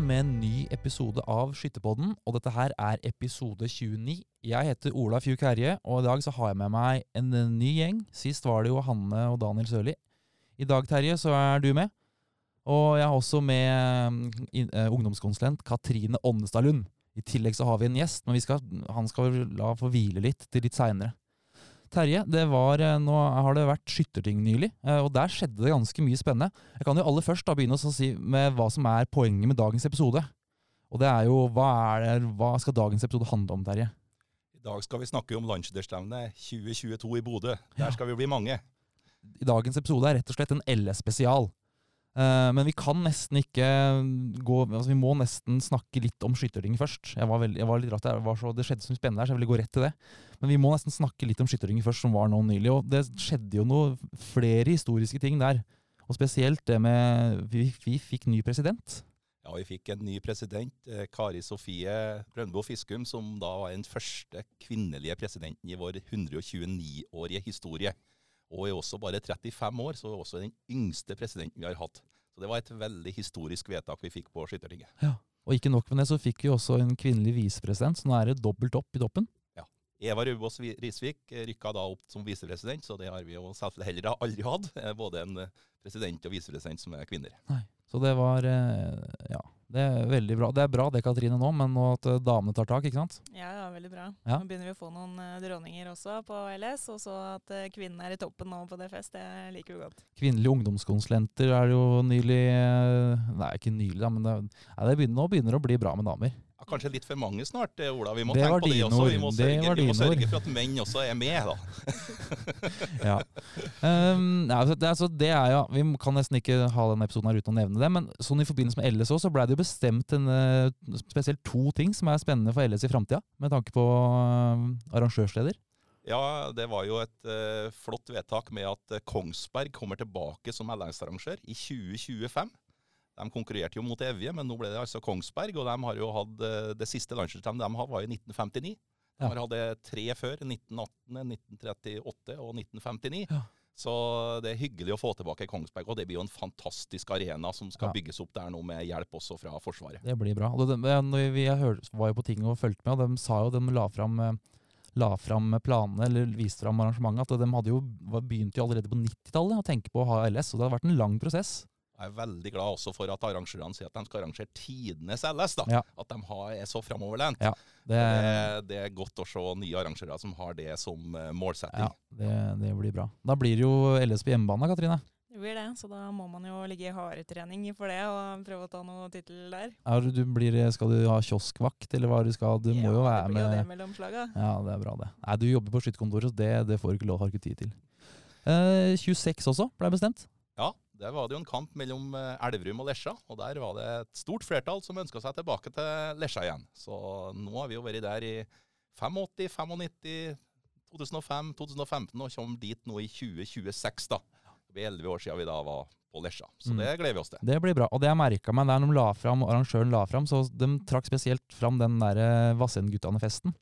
med en ny episode av Skytterpodden, og dette her er episode 29. Jeg heter Ola Fjuk Herje, og i dag så har jeg med meg en ny gjeng. Sist var det jo Hanne og Daniel Sørli. I dag, Terje, så er du med. Og jeg har også med uh, ungdomskonsulent Katrine Ånnestad Lund. I tillegg så har vi en gjest, men skal, han skal la få hvile litt til litt seinere. Terje, det var, eh, nå har det vært skytterting nylig, eh, og der skjedde det ganske mye spennende. Jeg kan jo aller først da begynne å si med hva som er poenget med dagens episode. Og det er jo, hva, er det, hva skal dagens episode handle om, Terje? I dag skal vi snakke om landsskytterstevnet 2022 i Bodø. Der skal vi bli mange. I dagens episode er rett og slett en LS-spesial. Uh, men vi kan nesten ikke gå altså Vi må nesten snakke litt om skytterting først. Jeg var, veldig, jeg var litt rart, var så, Det skjedde så spennende der, så jeg ville gå rett til det. Men vi må nesten snakke litt om skytterting først, som var nå nylig. Og det skjedde jo noe flere historiske ting der. Og spesielt det med Vi, vi fikk ny president. Ja, vi fikk en ny president, eh, Kari Sofie Brøndbo Fiskum, som da var den første kvinnelige presidenten i vår 129-årige historie og er også bare 35 år, så er også den yngste presidenten vi har hatt. Så det var et veldig historisk vedtak vi fikk på Skyttertinget. Ja, Og ikke nok med det, så fikk vi også en kvinnelig visepresident, så nå er det dobbelt opp i toppen. Ja. Eva Rubås Risvik rykka da opp som visepresident, så det har vi jo selvfølgelig heller aldri hatt. Både en president og visepresident som er kvinner. Nei. Så det var eh, Ja, det er veldig bra. Det er bra det, Katrine, nå, men nå at eh, damene tar tak, ikke sant? Ja, veldig bra. Ja. Nå begynner vi å få noen uh, dronninger også på LS, og så at uh, kvinnen er i toppen nå på DFS, det liker vi godt. Kvinnelige ungdomskonsulenter er jo nylig uh, Nei, ikke nylig, da, men det, ja, det begynner, nå begynner det å bli bra med damer kanskje litt for mange snart, eh, Ola. Vi må tenke på det også. Vi må, sørge, vi må sørge, for at menn også er med, da. ja. Um, altså, det, altså, det, er jo, Vi kan nesten ikke ha denne episoden her uten å nevne det, men sånn i forbindelse med LS også, så ble det jo bestemt en, uh, spesielt to ting som er spennende for LS i framtida, med tanke på uh, arrangørsleder. Ja, det var jo et uh, flott vedtak med at Kongsberg kommer tilbake som LS-arrangør i 2025. De konkurrerte jo mot Evje, men nå ble det altså Kongsberg. Og de har jo hatt eh, det siste landslagsstevnet de har, var i 1959. De har hatt tre før. 1918, 1938 og 1959. Ja. Så det er hyggelig å få tilbake Kongsberg. Og det blir jo en fantastisk arena som skal ja. bygges opp der nå, med hjelp også fra Forsvaret. Det blir bra. Og det, vi var jo på ting og fulgte med, og de sa jo de la fram eh, la fram planene, eller viste fram arrangementet, at de hadde jo, begynte jo allerede på 90-tallet å tenke på å ha LS. Og det hadde vært en lang prosess. Jeg er veldig glad også for at arrangørene sier at de skal arrangere tidenes LS. da. Ja. At de har, er så framoverlent. Ja, det, det, det, er godt å se nye arrangører som har det som uh, målsetting. Ja, det, det, blir bra. Da blir det jo LS på hjemmebane, Katrine. Det blir det, så da må man jo ligge i hardtrening for det og prøve å ta noe tittel der. Ja, du blir, skal du ha kioskvakt, eller hva du skal? Du må jo være med Ja, det blir jo det mellom slaga. Ja, det er bra, det. Nei, du jobber på skytterkontoret, så det, det får du ikke lov, har ikke tid til. Eh, 26 også ble bestemt. Ja, der var det jo en kamp mellom eh, Elverum og Lesja, og der var det et stort flertall som ønska seg tilbake til Lesja igjen. Så nå har vi jo vært der i 85, 95, 2005, 2015 og kommer dit nå i 2026. da. Det blir elleve år siden vi da var på Lesja, så mm. det gleder vi oss til. Det blir bra, og det jeg merka meg der de la fram, arrangøren la fram, så de trakk spesielt fram den der eh, Vassendguttane-festen.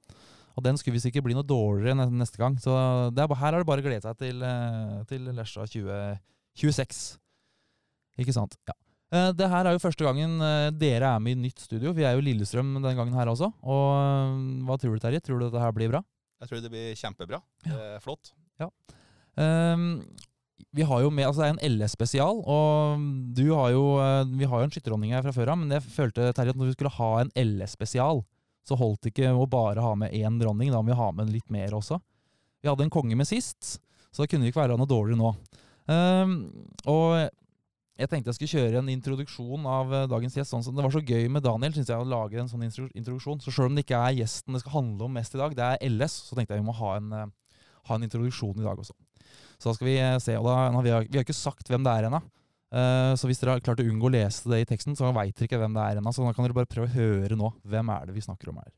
Og den skulle visst ikke bli noe dårligere neste gang. Så er, her er det bare å glede seg til, eh, til Lesja 2026. Ikke sant. Ja. Uh, det her er jo første gangen uh, dere er med i nytt studio. Vi er jo Lillestrøm denne gangen her også. Og uh, Hva tror du, Terje? Tror du dette her blir bra? Jeg tror det blir kjempebra. Ja. Det er flott. Ja. Um, vi har jo med, altså Det er en LS-spesial, og du har jo, vi har jo en skytterdronning her fra før av, men jeg følte Terje, at når vi skulle ha en LS-spesial, så holdt det ikke å bare ha med én dronning. Da må vi ha med litt mer også. Vi hadde en konge med sist, så det kunne ikke være noe dårligere nå. Um, og jeg tenkte jeg skulle kjøre en introduksjon av uh, dagens gjest. Sånn, det var så gøy med Daniel synes jeg, å lage en sånn introduksjon. Så selv om det ikke er gjesten det skal handle om mest i dag, det er LS, så tenkte jeg vi må ha en, uh, ha en introduksjon i dag også. Så da skal vi uh, se. og da, vi, har, vi, har, ikke sagt hvem det er ennå. så hvis dere har klart å unngå å lese det i teksten, så veit dere ikke hvem det er ennå. Så da kan dere bare prøve å høre nå. Hvem er det vi snakker om her?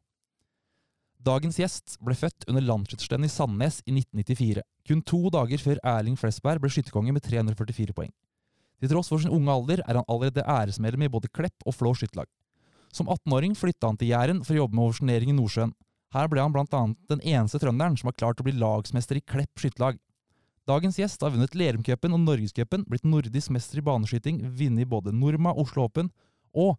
Dagens gjest ble født under landsskytterstevnet i Sandnes i 1994. Kun to dager før Erling Flesberg ble skytterkonge med 344 poeng. Til tross for sin unge alder er han allerede æresmedlem i både Klepp og Flå skytterlag. Som 18-åring flytta han til Jæren for å jobbe med oversjonering i Nordsjøen. Her ble han blant annet den eneste trønderen som har klart å bli lagsmester i Klepp skytterlag. Dagens gjest har vunnet Lerumcupen og Norgescupen, blitt nordisk mester i baneskyting, vunnet både Norma, Oslo Open og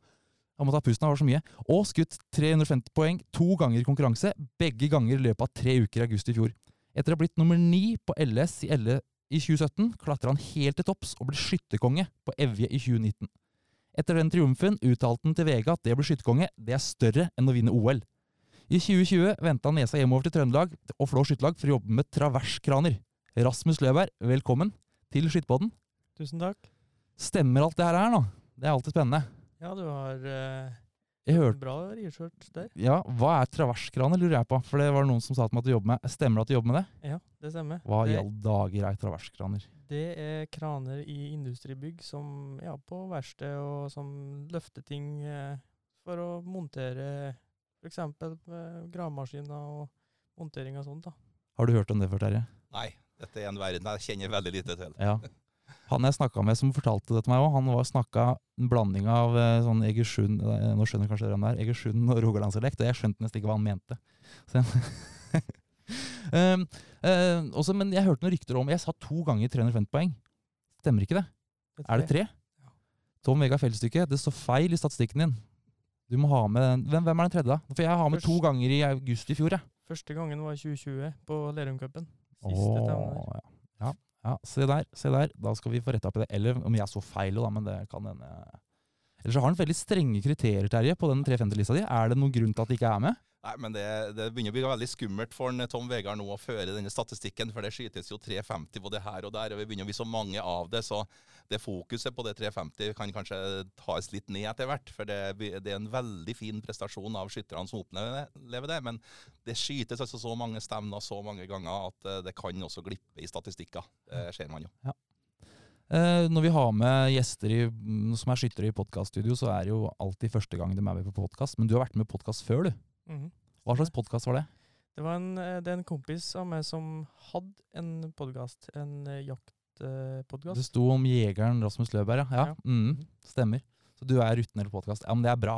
Han må ta pusten, var så mye. Og skutt 350 poeng to ganger i konkurranse, begge ganger i løpet av tre uker i august i fjor. Etter å ha blitt nummer ni på LS i, L i 2017, klatrer han helt til topps og blir skytterkonge på Evje i 2019. Etter den triumfen uttalte han til VG at det å bli skytterkonge, det er større enn å vinne OL. I 2020 vendte han nesa hjemover til Trøndelag og Flå skytterlag for å jobbe med traverskraner. Rasmus Løberg, velkommen til Skytterpodden. Tusen takk. Stemmer alt det her nå? Det er alltid spennende. Ja, du har uh, jeg hørte, bra research der. Ja, Hva er traverskraner, lurer jeg på. For det var noen som sa til meg at du jobber med Stemmer det at du jobber med det? Ja, det stemmer. Hva i alle dager er traverskraner? Det er kraner i industribygg som ja, på verksted og som løfter ting eh, for å montere f.eks. gravemaskiner og montering av sånt. da. Har du hørt om det før, Terje? Nei, dette er en verden jeg kjenner veldig lite til. Ja. Han jeg snakka med som fortalte det til meg òg, han var snakka en blanding av eh, sånn Egersund Nå skjønner kanskje dere hvem det er. Egersund og rogalandsdialekt, og jeg skjønte nesten ikke hva han mente. Um, uh, også, men jeg hørte noen rykter om Jeg sa to ganger 350 poeng. Stemmer ikke det? Er det tre? Tom Vega Fjellstykke, det står feil i statistikken din. Du må ha med hvem, hvem er den tredje, da? For jeg har med Først. to ganger i august i fjor, jeg. Første gangen var i 2020 på Lerumcupen. Siste der. ja. Ja. se der, se der. Da skal vi få retta opp i det. Eller om jeg så feil, da, men det kan hende. Eller så har han veldig strenge kriterier, Terje, på den 350-lista di. Er det noen grunn til at de ikke er med? Nei, men det, det begynner å bli veldig skummelt for en Tom Vegard nå å føre denne statistikken, for det skytes jo 350 både her og der, og vi begynner å bli så mange av det, så det fokuset på det 350 kan kanskje tas litt ned etter hvert. For det, det er en veldig fin prestasjon av skytterne som opplever det, men det skytes altså så mange stevner så mange ganger at eh, det kan også glippe i statistikker. Det ser man jo. Ja. Eh, når vi har med gjester i, mm, som er skyttere i podkaststudio, så er det jo alltid første gang de er med på podkast. Men du har vært med på podkast før, du. Mhm. Hva slags podkast var det? Det var en, eh, det er en kompis av meg som hadde en podkast, en uh, jaktpodkast. Det sto om jegeren Rasmus Løberg, ja. ja. Ja. Mm, stemmer. Så du er rutinert podkast. Ja, men det er bra.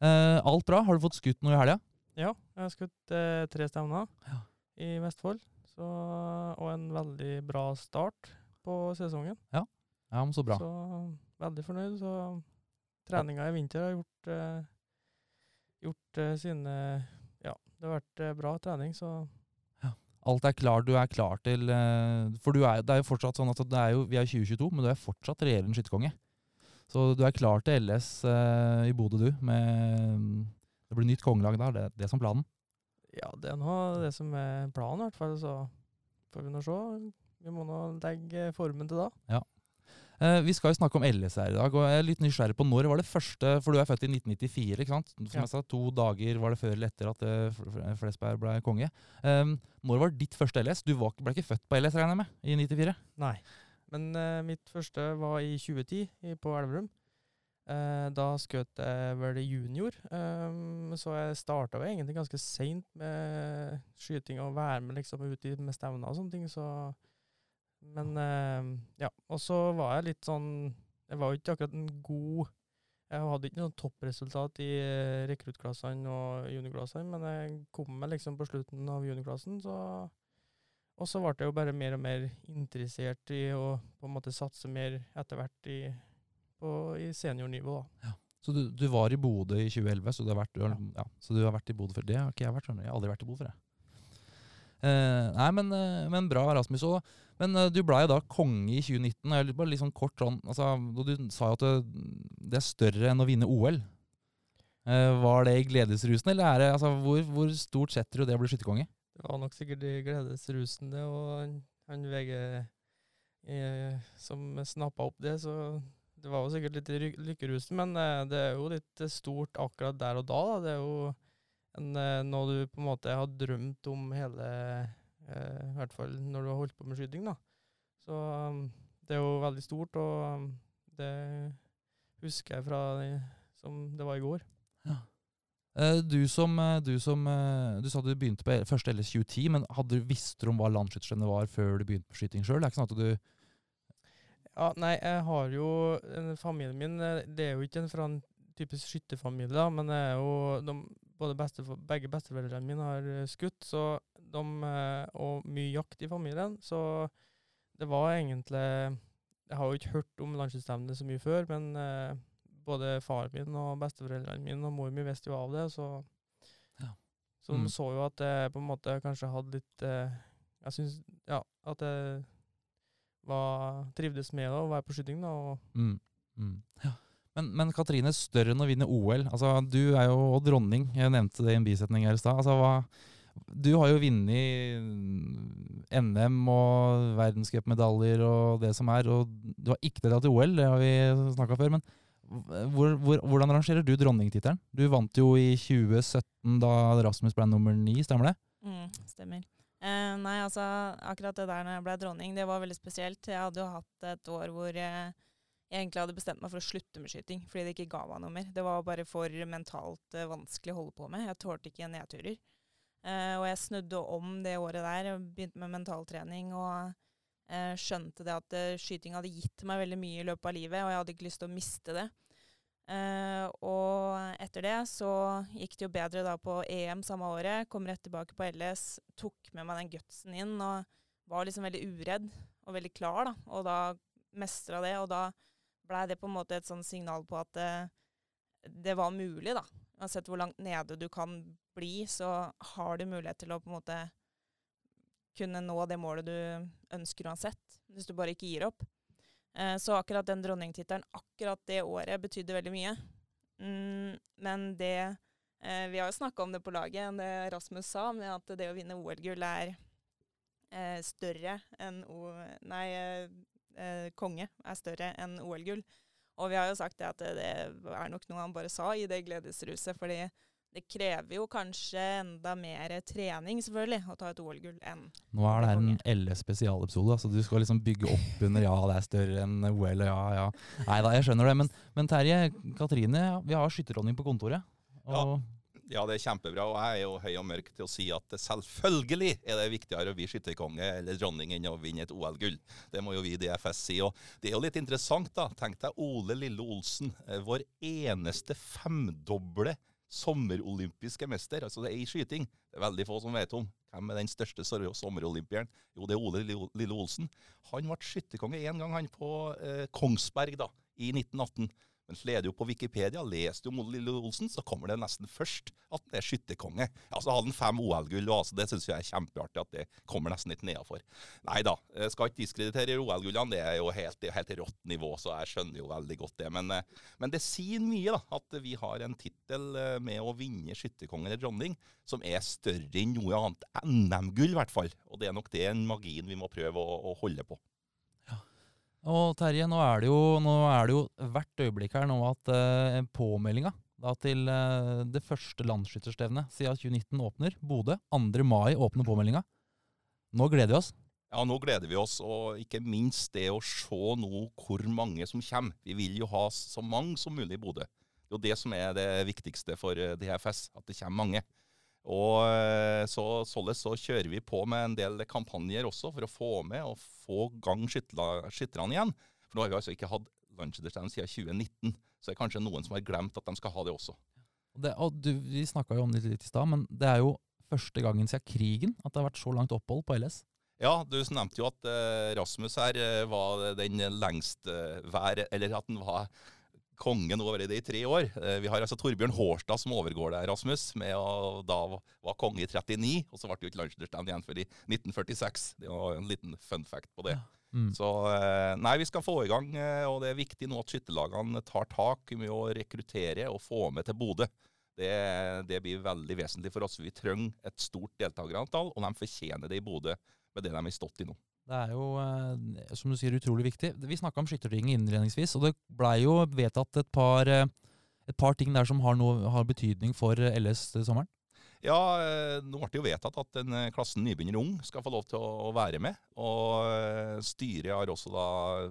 Eh, alt bra? Har du fått skutt noe i helga? Ja, jeg har skutt eh, tre stevner Ja. i Vestfold. Så, og en veldig bra start på sesongen. Ja, men så bra. Så veldig fornøyd. Så treninga i vinter har gjort, eh, gjort uh, sine Ja, det har vært uh, bra trening, så Alt er klar, du er klar til eh, For du er, det er jo fortsatt sånn at det er jo, vi er 2022, men du er fortsatt regjerende skytterkonge. Så du er klar til LS eh, i Bodø, du. Med, det blir nytt kongelag der, det, det som planen. ja, det er nå det som er planen, i hvert fall. Så får vi nå se. Vi må nå legge formen til da. Eh, vi skal jo snakke om LS her i dag, og jeg er litt nysgjerrig på når var det første For du er født i 1994, ikke sant? Som jeg sa, To dager var det før eller etter at eh, Flesberg ble konge. Um, når var ditt første LS? Du var, ble ikke født på LS, regner jeg med? I 94? Nei. Men eh, mitt første var i 2010 på Elverum. Eh, da skjøt jeg vel junior, ehm, så jeg starta jo egentlig ganske seint med skyting og være med liksom ute med stevner og sånne ting. Så Men eh, ja. Og så var jeg litt sånn Jeg var jo ikke akkurat en god Jeg hadde ikke noe toppresultat i eh, rekruttklassene og juniorklassene, men jeg kom meg liksom på slutten av juniorklassen, så og så ble jeg jo bare mer og mer interessert i å på en måte satse mer etter hvert i, på, i seniornivå. Ja. Så du, du var i Bodø i 2011, så du har vært, du har, Ja. ja, så du har vært i Bodø før. Det har ikke jeg vært. Jeg har aldri vært i Bodø før. jeg. Eh, nei, men, eh, men bra, Rasmus. Og, men uh, du blei da konge i 2019. og jeg bare litt sånn kort sånn, altså, Du sa jo at det, det er større enn å vinne OL. Uh, var det i gledesrusen, eller er det, altså, hvor, hvor stort setter du det å bli skytterkonge? Det var nok sikkert i gledesrusen, det, og han, han VG eh, som snappa opp det, så det var jo sikkert litt i lykkerusen, men eh, det er jo litt eh, stort akkurat der og da. da. Det er jo en, eh, noe du på en måte har drømt om hele eh, I hvert fall når du har holdt på med skyting, da. Så um, det er jo veldig stort, og um, det husker jeg fra det- som det var i går. Eh, du som, eh, du som eh, Du sa du begynte på første LS 2010, men hadde du visst om hva landsskytterstevnet var før du begynte på skyting sjøl? Sånn at du Ja, nei, jeg har jo Familien min eh, Det er jo ikke en fra en typisk skytterfamilie, da, men det jo de, både bestefo- begge besteforeldrene mine har eh, skutt, så de, eh, og mye jakt i familien. Så det var egentlig Jeg har jo ikke hørt om landsskytterstevnet så mye før, men eh, både far min og besteforeldrene mine og mor mi visste jo av det, så Ja. Så de Mm. så jo at jeg på en måte kanskje hadde litt eh, Jeg syns ja, at jeg var, trivdes med å være på skyting. da, og Mm. Mm. Ja. Men, men Katrine, større enn å vinne OL. Altså, du er jo dronning. Jeg nevnte det i en bisetning her i stad. Altså, du har jo vunnet NM og verdenscupmedaljer og det som er, og du har ikke deltatt i OL, det har vi snakka før. Men hvor, hvor, hvordan rangerer du dronningtittelen? Du vant jo i 2017 da Rasmus ble nummer ni, stemmer det? Mm, stemmer. Eh, nei, altså akkurat det der når jeg ble dronning, det var veldig spesielt. Jeg hadde jo hatt et år hvor eh, jeg egentlig hadde bestemt meg for å slutte med skyting, fordi det ikke ga meg noe mer. Det var bare for mentalt uh, vanskelig å holde på med. Jeg tålte ikke nedturer. Uh, og jeg snudde om det året der, og begynte med mentaltrening og uh, skjønte det at skyting hadde gitt meg veldig mye i løpet av livet, og jeg hadde ikke lyst til å miste det. Og etter det så gikk det jo bedre da på EM samme året. Kom rett tilbake på LS, tok med meg den gutsen inn og var liksom veldig uredd og veldig klar. da, Og da mestra det, og da blei det på en måte et sånn signal på at det, det var mulig, da. Uansett hvor langt nede du kan bli, så har du mulighet til å på en måte kunne nå det målet du ønsker uansett, hvis du bare ikke gir opp. Eh, så akkurat den dronningtittelen akkurat det året betydde veldig mye. Mm, men det eh, Vi har jo snakka om det på laget, det Rasmus sa, med at det å vinne OL-gull er eh, større enn o Nei, eh, eh, konge er større enn OL-gull. Og vi har jo sagt det at det, det er nok noe han bare sa i det gledesruset, fordi det krever jo kanskje enda mer trening, selvfølgelig, å ta et OL-gull enn Nå er det her en LS spesialepisode, så du skal liksom bygge opp under ja, det er større enn OL, ja, ja. Nei da, jeg skjønner det. Men, men Terje, Katrine, vi har skytterdronning på kontoret. Og, Ja, det er kjempebra, og jeg er jo høy og mørk til å si at selvfølgelig er det viktigere å bli skytterkonge eller dronning enn å vinne et OL-gull. Det må jo vi i DFS si. Og det er jo litt interessant, da. Tenk deg Ole Lille Olsen, eh, vår eneste femdoble sommerolympiske mester. Altså det er i skyting. Det er veldig få som vet om. Hvem er den største sommerolympieren? Jo, det er Ole Lille Olsen. Han ble skytterkonge én gang, han på eh, Kongsberg da, i 1918. Men leder jo på Wikipedia, leser du om Lille Olsen, så kommer det nesten først at det er skytterkonge. Ja, så hadde han fem OL-gull, og altså, det syns jeg er kjempeartig at det kommer nesten litt nedafor. Nei da, skal ikke diskreditere OL-gullene, det er jo helt, det helt rått nivå, så jeg skjønner jo veldig godt det. Men, eh, men det sier mye, da, at vi har en tittel eh, med å vinne skytterkonge eller dronning som er større enn noe annet NM-gull, i hvert fall. Og det er nok den magien vi må prøve å, å holde på. Og Terje, nå er, det jo, er det jo hvert øyeblikk her nå at eh, påmeldinga til eh, det første landsskytterstevnet siden 2019 åpner. Bodø. 2. mai åpner påmeldinga. Nå gleder vi oss. Ja, nå gleder vi oss, og ikke minst det å se nå hvor mange som kommer. Vi vil jo ha så mange som mulig i Bodø. Det er jo det som er det viktigste for eh, DFS, at det kommer mange. Og eh, så, således så kjører vi på med en del kampanjer også for å få med og få gang skytterne igjen. For nå har vi altså ikke hatt landsskytterstevne siden 2019, så det er kanskje noen som har glemt at de skal ha det også. Det, og du, vi snakka jo om det litt i stad, men det er jo første gangen siden krigen at det har vært så langt opphold på LS. Ja, du nevnte jo at eh, Rasmus her eh, var den lengst vær, eller at han var konge nå over det i tre år. Eh, vi har altså Torbjørn Hårstad som overgår deg, Rasmus, med å da var konge i 39, og så ble det jo ikke landslagsstevne igjen før i 1946. Det var en liten fun fact på det. Mm. Så eh, nei, vi skal få i gang, eh, og det er viktig nå at skytterlagene tar tak med å rekruttere og få med til Bodø. Det, det blir veldig vesentlig for oss. Vi trenger et stort deltakerantall, og de fortjener det i Bodø med det de har stått i nå. Det er jo, eh, som du sier, utrolig viktig. Vi snakka om skytterting innledningsvis, og det blei jo vedtatt et par, eh, et par ting der som har, noe, har betydning for eh, LS til sommeren. Ja, nå ble det jo vedtatt at den klassen nybegynner ung skal få lov til å være med. Og styret har også da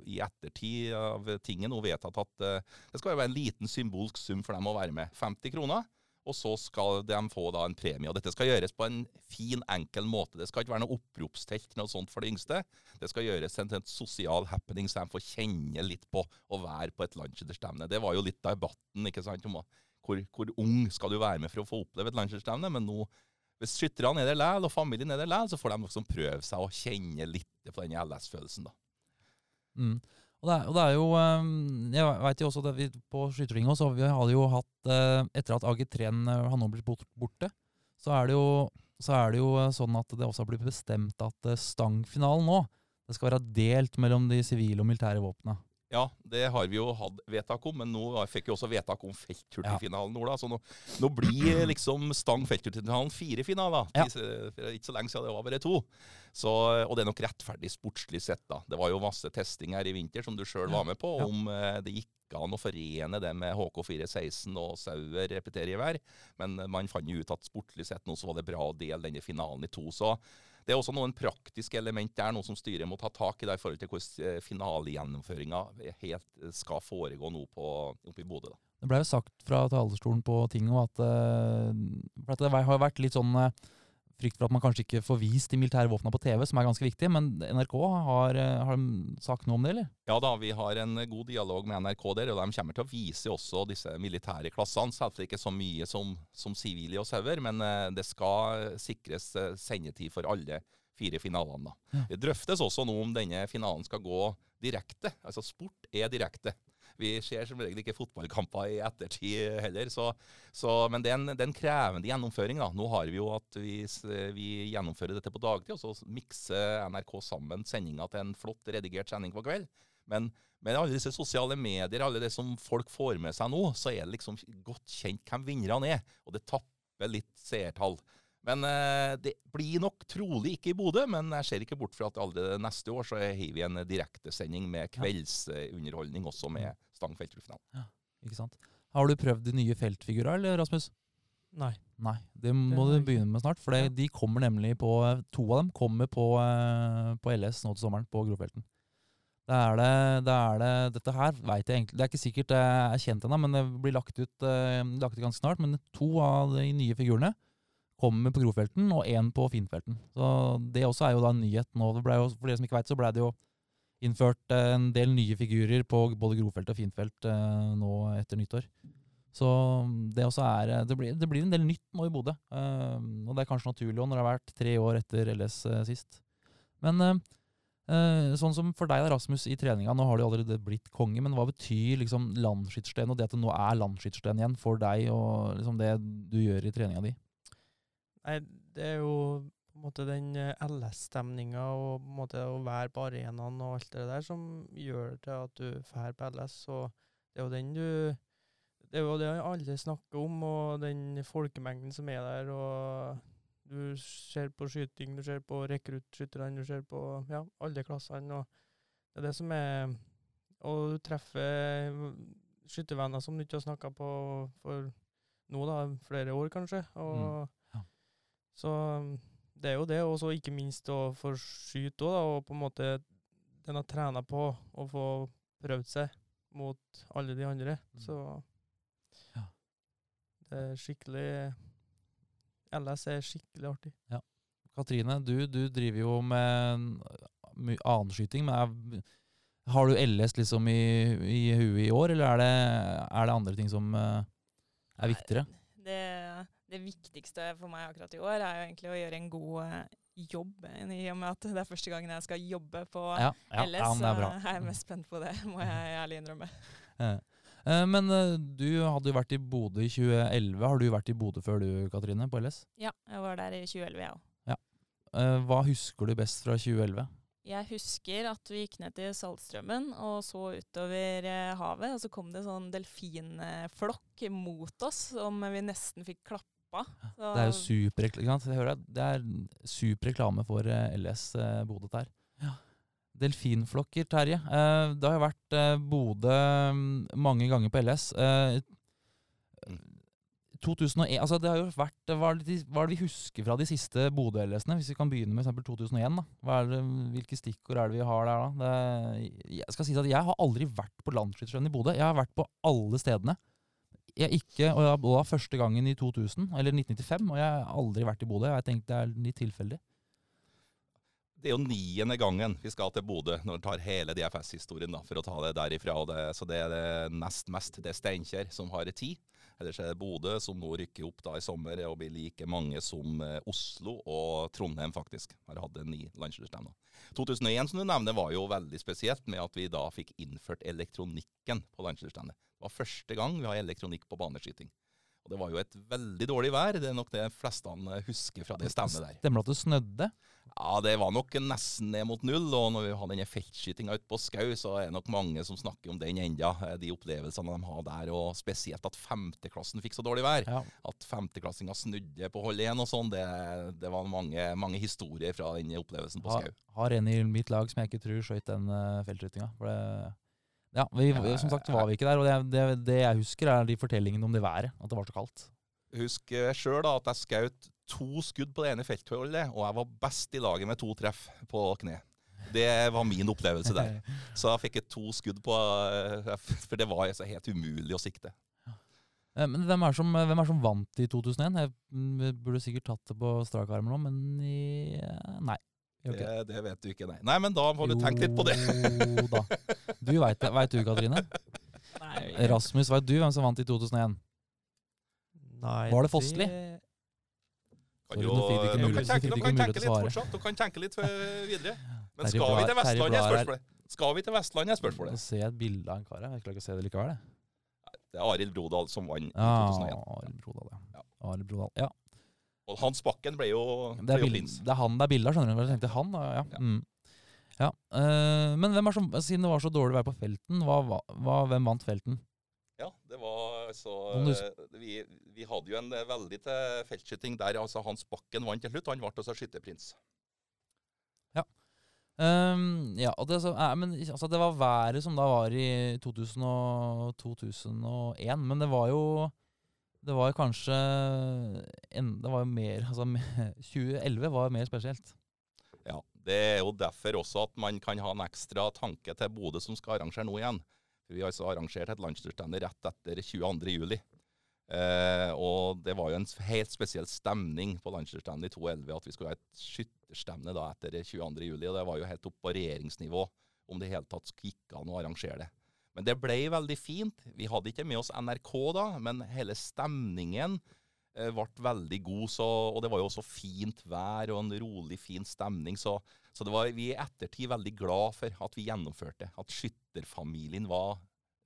i ettertid av tinget nå vedtatt at det skal være en liten symbolsk sum for dem å være med. 50 kroner. Og så skal de få da en premie. Og dette skal gjøres på en fin, enkel måte. Det skal ikke være noe oppropstelt noe sånt for de yngste. Det skal gjøres en, en sosial happening så de får kjenne litt på å være på et landsskytterstevne. Det var jo litt debatten, ikke sant, om hvor, hvor ung skal du være med for å få oppleve et landsskytterstevne. Men nå, hvis skytterne er der likevel, og familien er der likevel, så får de liksom prøve seg å kjenne litt på den LS-følelsen, da. Mm. Og det, er, og det er jo eh, Jeg veit jo også at vi på skytterringa så vi hadde jo hatt eh, Etter at AG3-en eh, har nå blitt borte, så er jo så er det jo eh, sånn at det også har blitt bestemt at stangfinalen nå det skal være delt mellom de sivile og militære våpnene. Ja, det har vi jo hatt vedtak om, men nå fikk vi også vedtak om felthurtigfinalen nå, Ola, Så nå, nå blir liksom stang felthurtigfinalen fire finaler. Ja. Ikke så lenge siden det var bare to. Så, og det er nok rettferdig sportslig sett, da. Det var jo masse testing her i vinter, som du sjøl var med på, Ja. om eh, det gikk an å forene det med HK416 og Sauer repetergevær. Men eh, man fant jo ut at sportslig sett nå så var det bra å dele denne finalen i to. Så det er også noen praktiske element der, noe som styret må ta tak i der, i forhold til hvordan eh, finalegjennomføringa helt eh, skal foregå nå på, oppe i Bodø. Det ble jo sagt fra talerstolen på tinget at, eh, at det har vært litt sånn frykt for at man kanskje ikke får vist de militære våpnene på TV, som er ganske viktig. Men NRK har, eh, har sagt noe om det, eller? Ja da, vi har en god dialog med NRK der, og de kommer til å vise også disse militære klassene. Selvfølgelig ikke så mye som, som sivile og sauer, men eh, det skal sikres eh, sendetid for alle fire finalene. da. Det drøftes også nå om denne finalen skal gå direkte. Altså sport er direkte. Vi ser som regel ikke fotballkamper i ettertid heller, så, så, men det er, en, det er en krevende gjennomføring. da. Nå har vi jo at vi, vi gjennomfører dette på dagtid, og så mikser NRK sammen sendinga til en flott redigert sending på kveld. Men med alle disse sosiale medier, alle det som folk får med seg nå, så er det liksom godt kjent hvem vinnerne er, og det tapper litt seertall. Men eh, det blir nok trolig ikke i Bodø, men jeg ser ikke bort fra at allerede neste år så har vi en direktesending med kveldsunderholdning også med Stang Ja, Ikke sant? Har du prøvd de nye feltfigurene, eller Rasmus? Nei. Nei, det må det du begynne med snart. For Ja. de kommer nemlig på To av dem kommer på, eh, på LS nå til sommeren, på Grofelten. Det er det, det er det Dette her veit jeg egentlig Det er ikke sikkert det er kjent ennå, men det blir lagt ut, eh, lagt ut ganske snart. Men to av de nye figurene kommer på Grofelten, og én på Finnfelten. Så det også er jo da en nyhet nå. Jo, for dere som ikke veit, så ble det jo innført eh, en del nye figurer på både Grofelt og Finfelt eh, nå etter nyttår. Så det også er eh, Det blir, det blir en del nytt nå i Bodø. og det er kanskje naturlig også når det har vært tre år etter LS sist. Men sånn som for deg Rasmus, i treninga, nå har du allerede blitt konge, men hva betyr liksom landsskyttersten, og det at det nå er landsskyttersten igjen for deg, og liksom det du gjør i treninga di? Nei, det er jo på en måte den eh, LS-stemninga og på en måte å være på arenaen og alt det der som gjør det til at du drar på LS. Og det er jo den du Det er jo det alle snakker om, og den folkemengden som er der. og du ser på skyting, du ser på rekruttskytterne, du ser på ja, alle klassene. og Det er det som er Og du treffer skyttervenner som du ikke har snakka på for nå, da, flere år kanskje. Og Ja. Så um, det er jo det, og så ikke minst å få skyte òg, og på en måte den har trena på å få prøvd seg mot alle de andre. Mm. Så Ja. det er skikkelig LS er skikkelig artig. Katrine, du, du driver jo med mye annen skyting, men er, har du LS liksom i, i huet i år, eller er det, er det andre ting som eh, er viktigere? Det, det viktigste for meg akkurat i år er jo egentlig å gjøre en god eh, jobb, i og med at det er første gangen jeg skal jobbe på Ja, ja, LS. ja, det er så er jeg mest spent på det, må jeg ærlig innrømme. Eh, eh, men eh, du hadde jo vært i Bodø i 2011. Har du vært i Bodø før du, Katrine, på LS? Ja, jeg var der i 2011, jeg òg. Eh, hva husker du best fra 2011? Jeg husker at vi gikk ned til Saltstrømmen og så utover eh, havet, og så kom det sånn delfinflokk mot oss som vi nesten fikk klappa. Så, Det er jo superreklame? Jeg hører det. Det er super reklame for eh, LS eh, Bodø der. Delfinflokker, Terje. Eh, det har jo vært Bodø mm, mange ganger på LS. Eh, Mm. 2001, altså det har jo vært, hva er, det, hva er det vi husker fra de siste Bodø-LS-ene? Hvis vi kan begynne med eksempel 2001. da. Hva er det, hvilke stikkord er det vi har der da? Det, jeg skal si at jeg har aldri vært på landskytterstevnet i Bodø. Jeg har vært på alle stedene. Jeg ikke, og det var første gangen i 2000, eller 1995, og jeg har aldri vært i Bodø. Jeg tenkte det er litt tilfeldig. Det er jo niende gangen vi skal til Bodø når vi tar hele DFS-historien, for å ta det derifra. Det, så det er det nest mest. Det er Steinkjer som har ti. Ellers er det Bodø, som nå rykker opp da i sommer og blir like mange som eh, Oslo og Trondheim, faktisk. Har hatt ni landslagsstevner. 2001 som du nevner, var jo veldig spesielt med at vi da fikk innført elektronikken på landslagsstevnet. Det var første gang vi har elektronikk på baneskyting. Og det var jo et veldig dårlig vær. Det er nok det fleste husker fra det stemmet der. Stemmer det at det snødde? Ja, det var nok nesten ned mot null. Og når vi har denne feltskytinga ute på Skau, så er det nok mange som snakker om den enda. De opplevelsene de har der, og spesielt at femteklassen fikk så dårlig vær. Ja. At femteklassinga snudde på hold igjen og sånn. Det, det var mange, mange historier fra den opplevelsen på Skau. har en i mitt lag som jeg ikke tror skøyt den uh, feltskytinga. For det ja, vi, som sagt var vi ikke der, og det, det, det jeg husker, er de fortellingene om det været. At det var så kaldt. Husk sjøl at jeg skjøt to skudd på det ene feltholdet, og jeg var best i laget med to treff på kne. Det var min opplevelse der. Så jeg fikk jeg to skudd på eh, For det var helt umulig å sikte. Eh, Men hvem er, som, hvem er som vant i 2001? Jeg mm, burde sikkert tatt det på strak arm nå, men i, eh, nei. Jeg ikke Det, det vet du ikke, nei. Nei, men da får du tenke litt på det. Jo da. Du veit det, Veit du, Katrine? Nei, Rasmus, veit du hvem som vant i 2001? Nei, Var det Fossli? Kan Sorry, jo, du kan tenke, du du kan tenke litt fortsatt. Du kan tenke litt eh, videre. Men skal vi til Vestlandet, er for spørsmålet. Skal vi til Vestlandet, er spørsmålet. jeg et bilde av en kar her. Jeg klarer ikke å se det likevel. Det er Arild Brodal som vant i Ja, 2001. Arild Brodal, ja. Ja. Arild Brodal, ja. Og Hans Bakken ble jo, Det er, prins. det er han det er bilde av, skjønner du. Jeg tenkte han, ja. Ja. Mm. ja. Uh, men hvem er som, siden det var så dårlig vær på felten, hva, hva, hvem vant felten? Ja, det var altså vi, vi hadde jo en eh, veldig til feltskyting der altså Hans Bakken vant til slutt. Han ble også skytterprins. Ja, og det, så, eh, men, altså, det var været som da var i 2000 og 2001, men det var jo Det var kanskje en, Det var mer altså, 2011 var mer spesielt. Ja, Det er jo derfor også at man kan ha en ekstra tanke til Bodø som skal arrangere nå igjen. Vi har altså arrangert et landsdelsstevne rett etter 22.07. Eh, og det var jo en helt spesiell stemning på landsdelsstevnet i 2011 at vi skulle ha et skytterstevne etter 22.07. Og det var jo helt opp på regjeringsnivå om det i hele tatt gikk an å arrangere det. Men det ble veldig fint. Vi hadde ikke med oss NRK da, men hele stemningen eh, ble veldig god. Så, og det var jo også fint vær og en rolig, fin stemning. Så, så var vi i ettertid veldig glad for at vi gjennomførte. At skytterfamilien var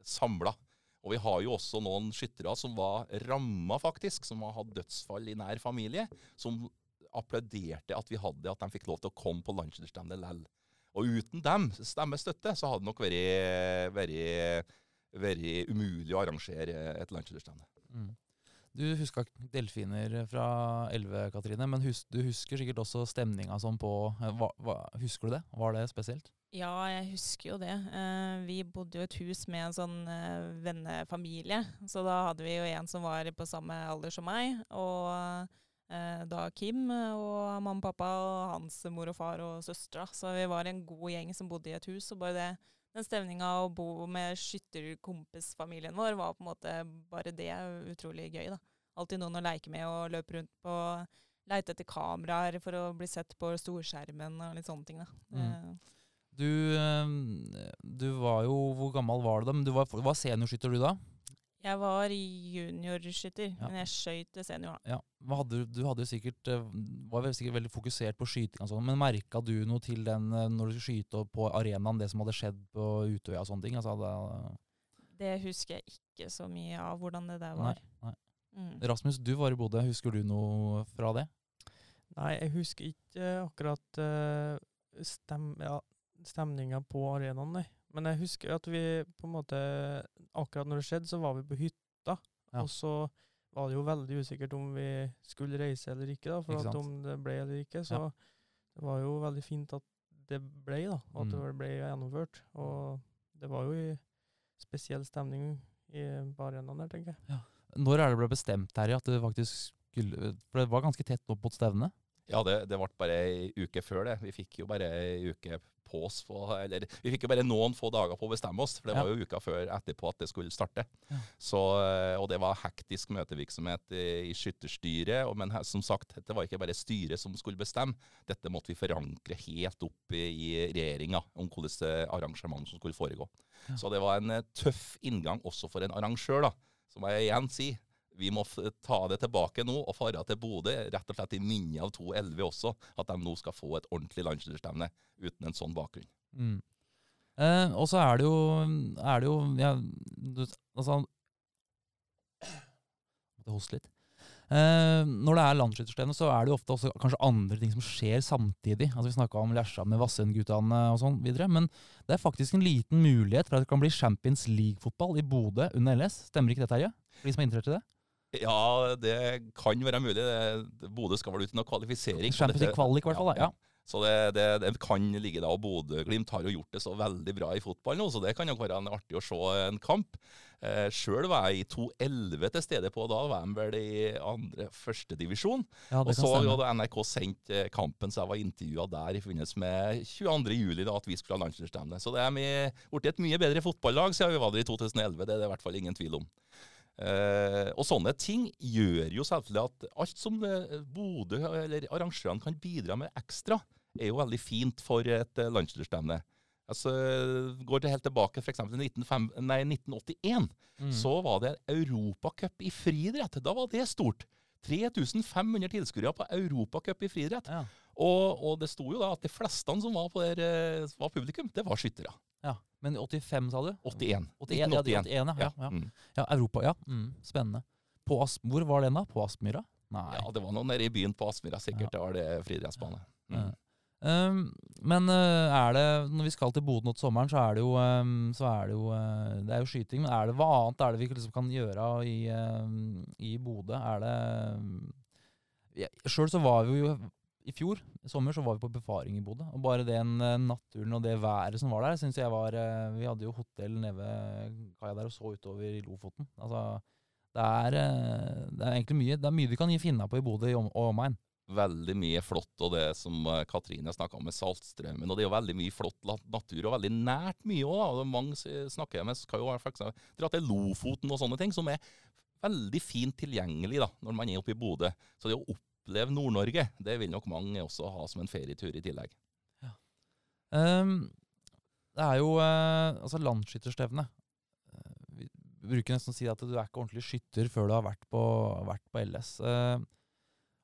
samla. Og vi har jo også noen skyttere som var ramma, faktisk, som har hatt dødsfall i nær familie, som applauderte at vi hadde at de fikk lov til å komme på landslagsstevnet lell. Og uten dem, stemmestøtte, så hadde det nok vært, vært, vært umulig å arrangere et landslagsstevne. Mm. Du huska delfiner fra 11, Katrine, men hus, du husker sikkert også stemninga sånn på eh, hva, hva, Husker du det? Var det spesielt? Ja, jeg husker jo det. Eh, vi bodde jo i et hus med en sånn eh, vennefamilie. Så da hadde vi jo en som var på samme alder som meg. Og eh, da Kim og mamma og pappa og hans mor og far og søstera. Så vi var en god gjeng som bodde i et hus. Og bare det, den stemninga å bo med skytterkompisfamilien vår var på en måte bare det utrolig gøy. da. Alltid noen å leke med og løpe rundt på. Leite etter kameraer for å bli sett på storskjermen og litt sånne ting. da. Mm. Eh, Du, eh, du var jo Hvor gammel var du da? Men du var, var seniorskytter du da? Jeg var juniorskytter, Ja. men jeg skøyt til senior. Ja. Hva hadde, du- du hadde jo sikkert eh, var sikkert veldig fokusert på skyting og sånt, men merka du noe til den eh, når du skulle skyte på arenaen, det som hadde skjedd på Utøya og sånne ting? Altså, det, Det husker jeg ikke så mye av hvordan det der var. nei. Mm. Rasmus, du var i Bodø. Husker du noe fra det? Nei, jeg husker ikke akkurat stem, ja, stemninga på arenaen, nei. Men jeg husker at vi på en måte Akkurat når det skjedde, så var vi på hytta. Ja. Og så var det jo veldig usikkert om vi skulle reise eller ikke, da, for Ikke om det ble eller ikke. Så det var jo veldig fint at det ble, da. Og at Mm. det ble gjennomført. Og det var jo i spesiell stemning i, på der, tenker jeg. Når er det ble bestemt i at det faktisk skulle For det var ganske tett opp mot stevnet? Ja, det, det ble bare ei uke før det. Vi fikk jo bare ei uke på oss på, eller vi fikk jo bare noen få dager på å bestemme oss, for det var jo uka før etterpå at det skulle starte. Ja. Så, eh, og det var hektisk møtevirksomhet i, i skytterstyret, og, men som sagt, det var ikke bare styret som skulle bestemme. Dette måtte vi forankre helt opp i, i regjeringa om hvordan arrangement som skulle foregå. Ja. Så det var en eh, tøff inngang også for en arrangør, da. som jeg igjen si, vi må ta det tilbake nå og fare til Bodø, rett og slett i minne av 2.11 også, at de nå skal få et ordentlig landslagsstevne uten en sånn bakgrunn. Mm. Eh, og så er det jo, er det jo ja, du, Altså Måtte hoste litt. Eh, når det er landsskytterstevne, så er det jo ofte også kanskje andre ting som skjer samtidig. Altså Vi snakka om Lesja med Vassendgutane og sånn videre. Men det er faktisk en liten mulighet for at det kan bli Champions League-fotball i Bodø under LS. Stemmer ikke det, Terje? For de som er interessert i det? Ja, det kan være mulig. Bodø skal vel ut i noe kvalifisering. Champions League kvalik, i hvert fall. Ja. Så det, det, det kan ligge da, og Bodø-Glimt har jo gjort det så veldig bra i fotball nå, så det kan jo være en artig å se en kamp. Eh, Sjøl var jeg i 2.11 til stede på, da var de vel i andre førstedivisjon. Ja, Og så hadde NRK sendt eh, kampen, så jeg var intervjua der i forbindelse med 22. juli, da, at vi skulle ha landslagsstevne. Så det er blitt et mye bedre fotballag siden vi var der i 2011, det er det i hvert fall ingen tvil om. Eh, og sånne ting gjør jo selvfølgelig at alt som eh, Bodø eller arrangørene kan bidra med ekstra, er jo veldig fint for et uh, landslagsstevne. Altså, går det helt tilbake f.eks. til 1905 nei, 1981, Mm. så var det Europacup i friidrett. Da var det stort. 3500 tilskuere på Europacup i friidrett. Ja. Og, og det sto jo da at de fleste som var, på der, eh, var publikum, det var skyttere. ja. Men 85, sa du? 81. 81, ja, 81, ja, ja, ja. Mm. Ja, Europa, ja. Mm, spennende. På As Hvor var den, da? På Aspmyra? Nei. ja, det var noe nede i byen på Aspmyra, sikkert. Det var det friidrettsbane. Mm. Um, men uh, er det Når vi skal til Bodø nå til sommeren, så er det jo, um, så er det, jo uh, det er jo skyting. Men er det hva annet er det vi liksom kan gjøre i, um, i Bodø? Er det um, Sjøl så var vi jo i fjor i sommer så var vi på befaring i Bodø. Og bare den uh, naturen og det været som var der, syns jeg var uh, Vi hadde jo hotell nede ved kaia der og så utover i Lofoten. Altså, det er, uh, det er egentlig mye Det er mye vi kan gi finna på i Bodø i om- og omegn. Veldig mye flott, og det som Katrine snakka om med Saltstraumen. Og det er jo veldig mye flott natur, og veldig nært mye òg. Og mange snakker jeg med, skal jo eksempel dra til Lofoten og sånne ting, som er veldig fint tilgjengelig da, når man er oppe i Bodø. Så det å oppleve Nord-Norge, det vil nok mange også ha som en ferietur i tillegg. Ehm, det er jo uh, altså landsskytterstevne. Eh, vi bruker nesten å si at du er ikke ordentlig skytter før du har vært på, vært på LS. Uh,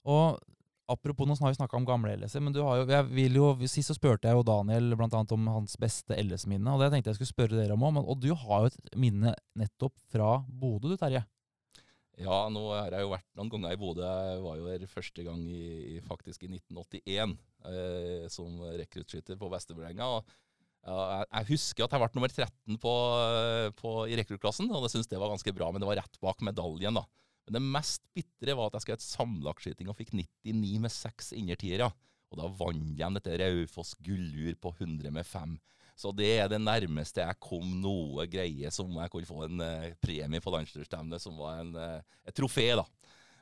og apropos, nå har vi snakka om gamle LS-er, men jo, jo, sist så spurte jeg jo Daniel blant om hans beste LS-minne, og det tenkte jeg skulle spørre dere om òg. Og du har jo et minne nettopp fra Bodø, du Terje. Ja, nå har jeg jo vært noen ganger i Bodø. Jeg var jo her første gang i, i, faktisk i 1981 eh, som rekruttskytter på Vesterbrenga. Ja, jeg, husker at jeg ble nummer 13 på, på, i rekruttklassen, og jeg syntes det var ganske bra, men det var rett bak medaljen. da. Men det mest bitre var at jeg ha et sammenlagtskyting og fikk 99 med seks innertiere. Og da vant jeg dette Raufoss gullur på 100 med fem. Så det er det nærmeste jeg kom noe greie som jeg kunne få en eh, premie på landslagsstevnet, som var en, eh, et trofé, da.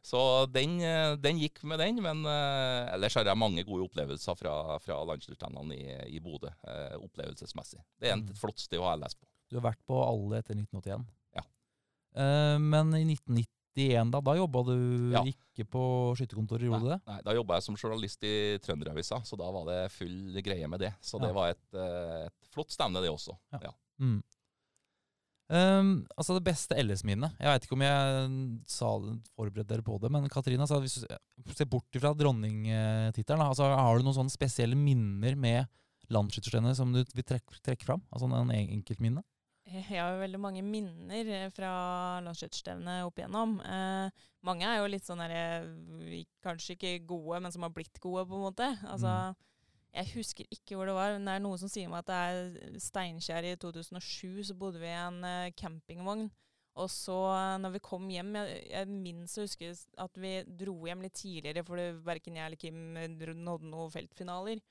Så den, eh, den gikk med den, men eh, ellers har jeg mange gode opplevelser fra, fra landslagsstevnene i, i Bodø, eh, opplevelsesmessig. Det er en, Mm. et flott sted å ha LS på. Du har vært på alle etter 1981. Ja. Eh, men i 1991, da, da jobba du Ja. ikke på skytterkontoret, gjorde du det? Nei, Da jobba jeg som journalist i Trønderavisa, så da var det full greie med det. Så det var et, et flott stevne, det også. Ja. Mm. Um, altså det beste LS-minnet Jeg vet ikke om jeg sa forberedte dere på det, men Katrine, sa hvis du ser bort fra dronningtittelen, altså, har du noen sånne spesielle minner med landsskytterstevnet som du vil trekke, trekke fram? Altså en- enkeltminne? Jeg har jo veldig mange minner eh, fra landsskytterstevnet opp igjennom. Eh, mange er jo litt sånn derre Kanskje ikke gode, men som har blitt gode, på en måte. Altså, Jeg husker ikke hvor det var, men det er noe som sier meg at det er Steinkjer i 2007, så bodde vi i en eh, campingvogn. Og så, eh, når vi kom hjem Jeg, jeg minnes å huske at vi dro hjem litt tidligere, for verken jeg eller Kim eh, nådde noen feltfinaler.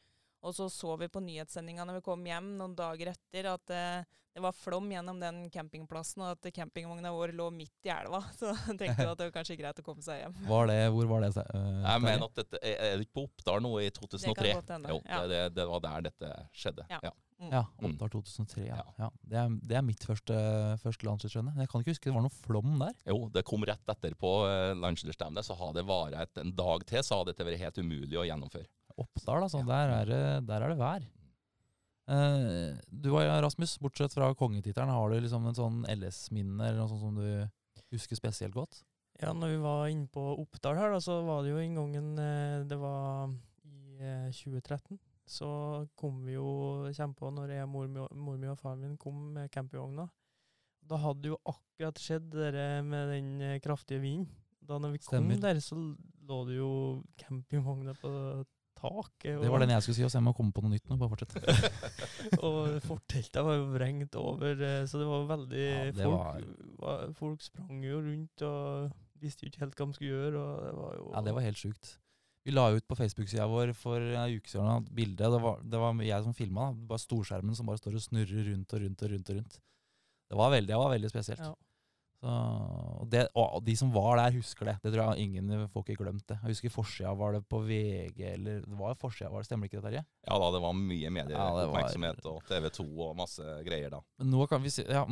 Og så så vi på nyhetssendinga når vi kom hjem noen dager etter, at eh, det var flom gjennom den campingplassen, og at campingvogna vår lå midt i elva. Så tenkte vi at det var kanskje greit å komme seg hjem. Var det, hvor var det? Uh, Jeg mener at dette Er det ikke på Oppdal nå i 2003? godt hende, Jo, ja. det, det, det var der dette skjedde. Ja. Ja. Mm. Ja, Mm. Oppdal 2003. Ja. Ja. Ja. Det, er, det er mitt første, første landslagsrenn. Jeg kan ikke huske det var noe flom der. Jo, det kom rett etterpå på landslagsstevnet, så har det vart en dag til, så hadde dette vært helt umulig å gjennomføre. Oppdal, altså. Ja. Der, er det, der er det vær. Eh, du og Rasmus, bortsett fra kongetittelen, har du liksom en sånn LS-minne eller noe sånt som du husker spesielt godt? Ja, når vi var inne på Oppdal her, da, så var det jo en gangen eh, Det var i eh, 2013. Så kom vi jo kjempe når jeg, mor, mor mi og faren min kom med campingvogna. Da hadde jo akkurat skjedd det med den eh, kraftige vinden. Da når vi Stemmer. kom der, så lå det jo campingvogner på taket. Det var den jeg skulle si, og så jeg må komme på noe nytt nå. Bare fortsett. og forteltet var jo vrengt over, eh, så det var veldig Ja, det folk, var- folk sprang jo rundt og visste jo ikke helt hva de skulle gjøre. Det var jo Ja, det var helt sjukt. Vi la ut på Facebook-sida vår for en uke siden et bilde. Det var, det var jeg som filma. Storskjermen som bare står og snurrer rundt og rundt og rundt. og rundt. Det var veldig, det var veldig spesielt. Ja. Så, og, det, og de som var der, husker det. Det tror jeg ingen får ikke glemt det. Jeg husker forsida var det på VG, eller det var forsida, var det, stemmer ikke det, Terje? Ja da, det var mye Ja, det var- og TV 2 og masse greier da. Men nå kan vi si, ja,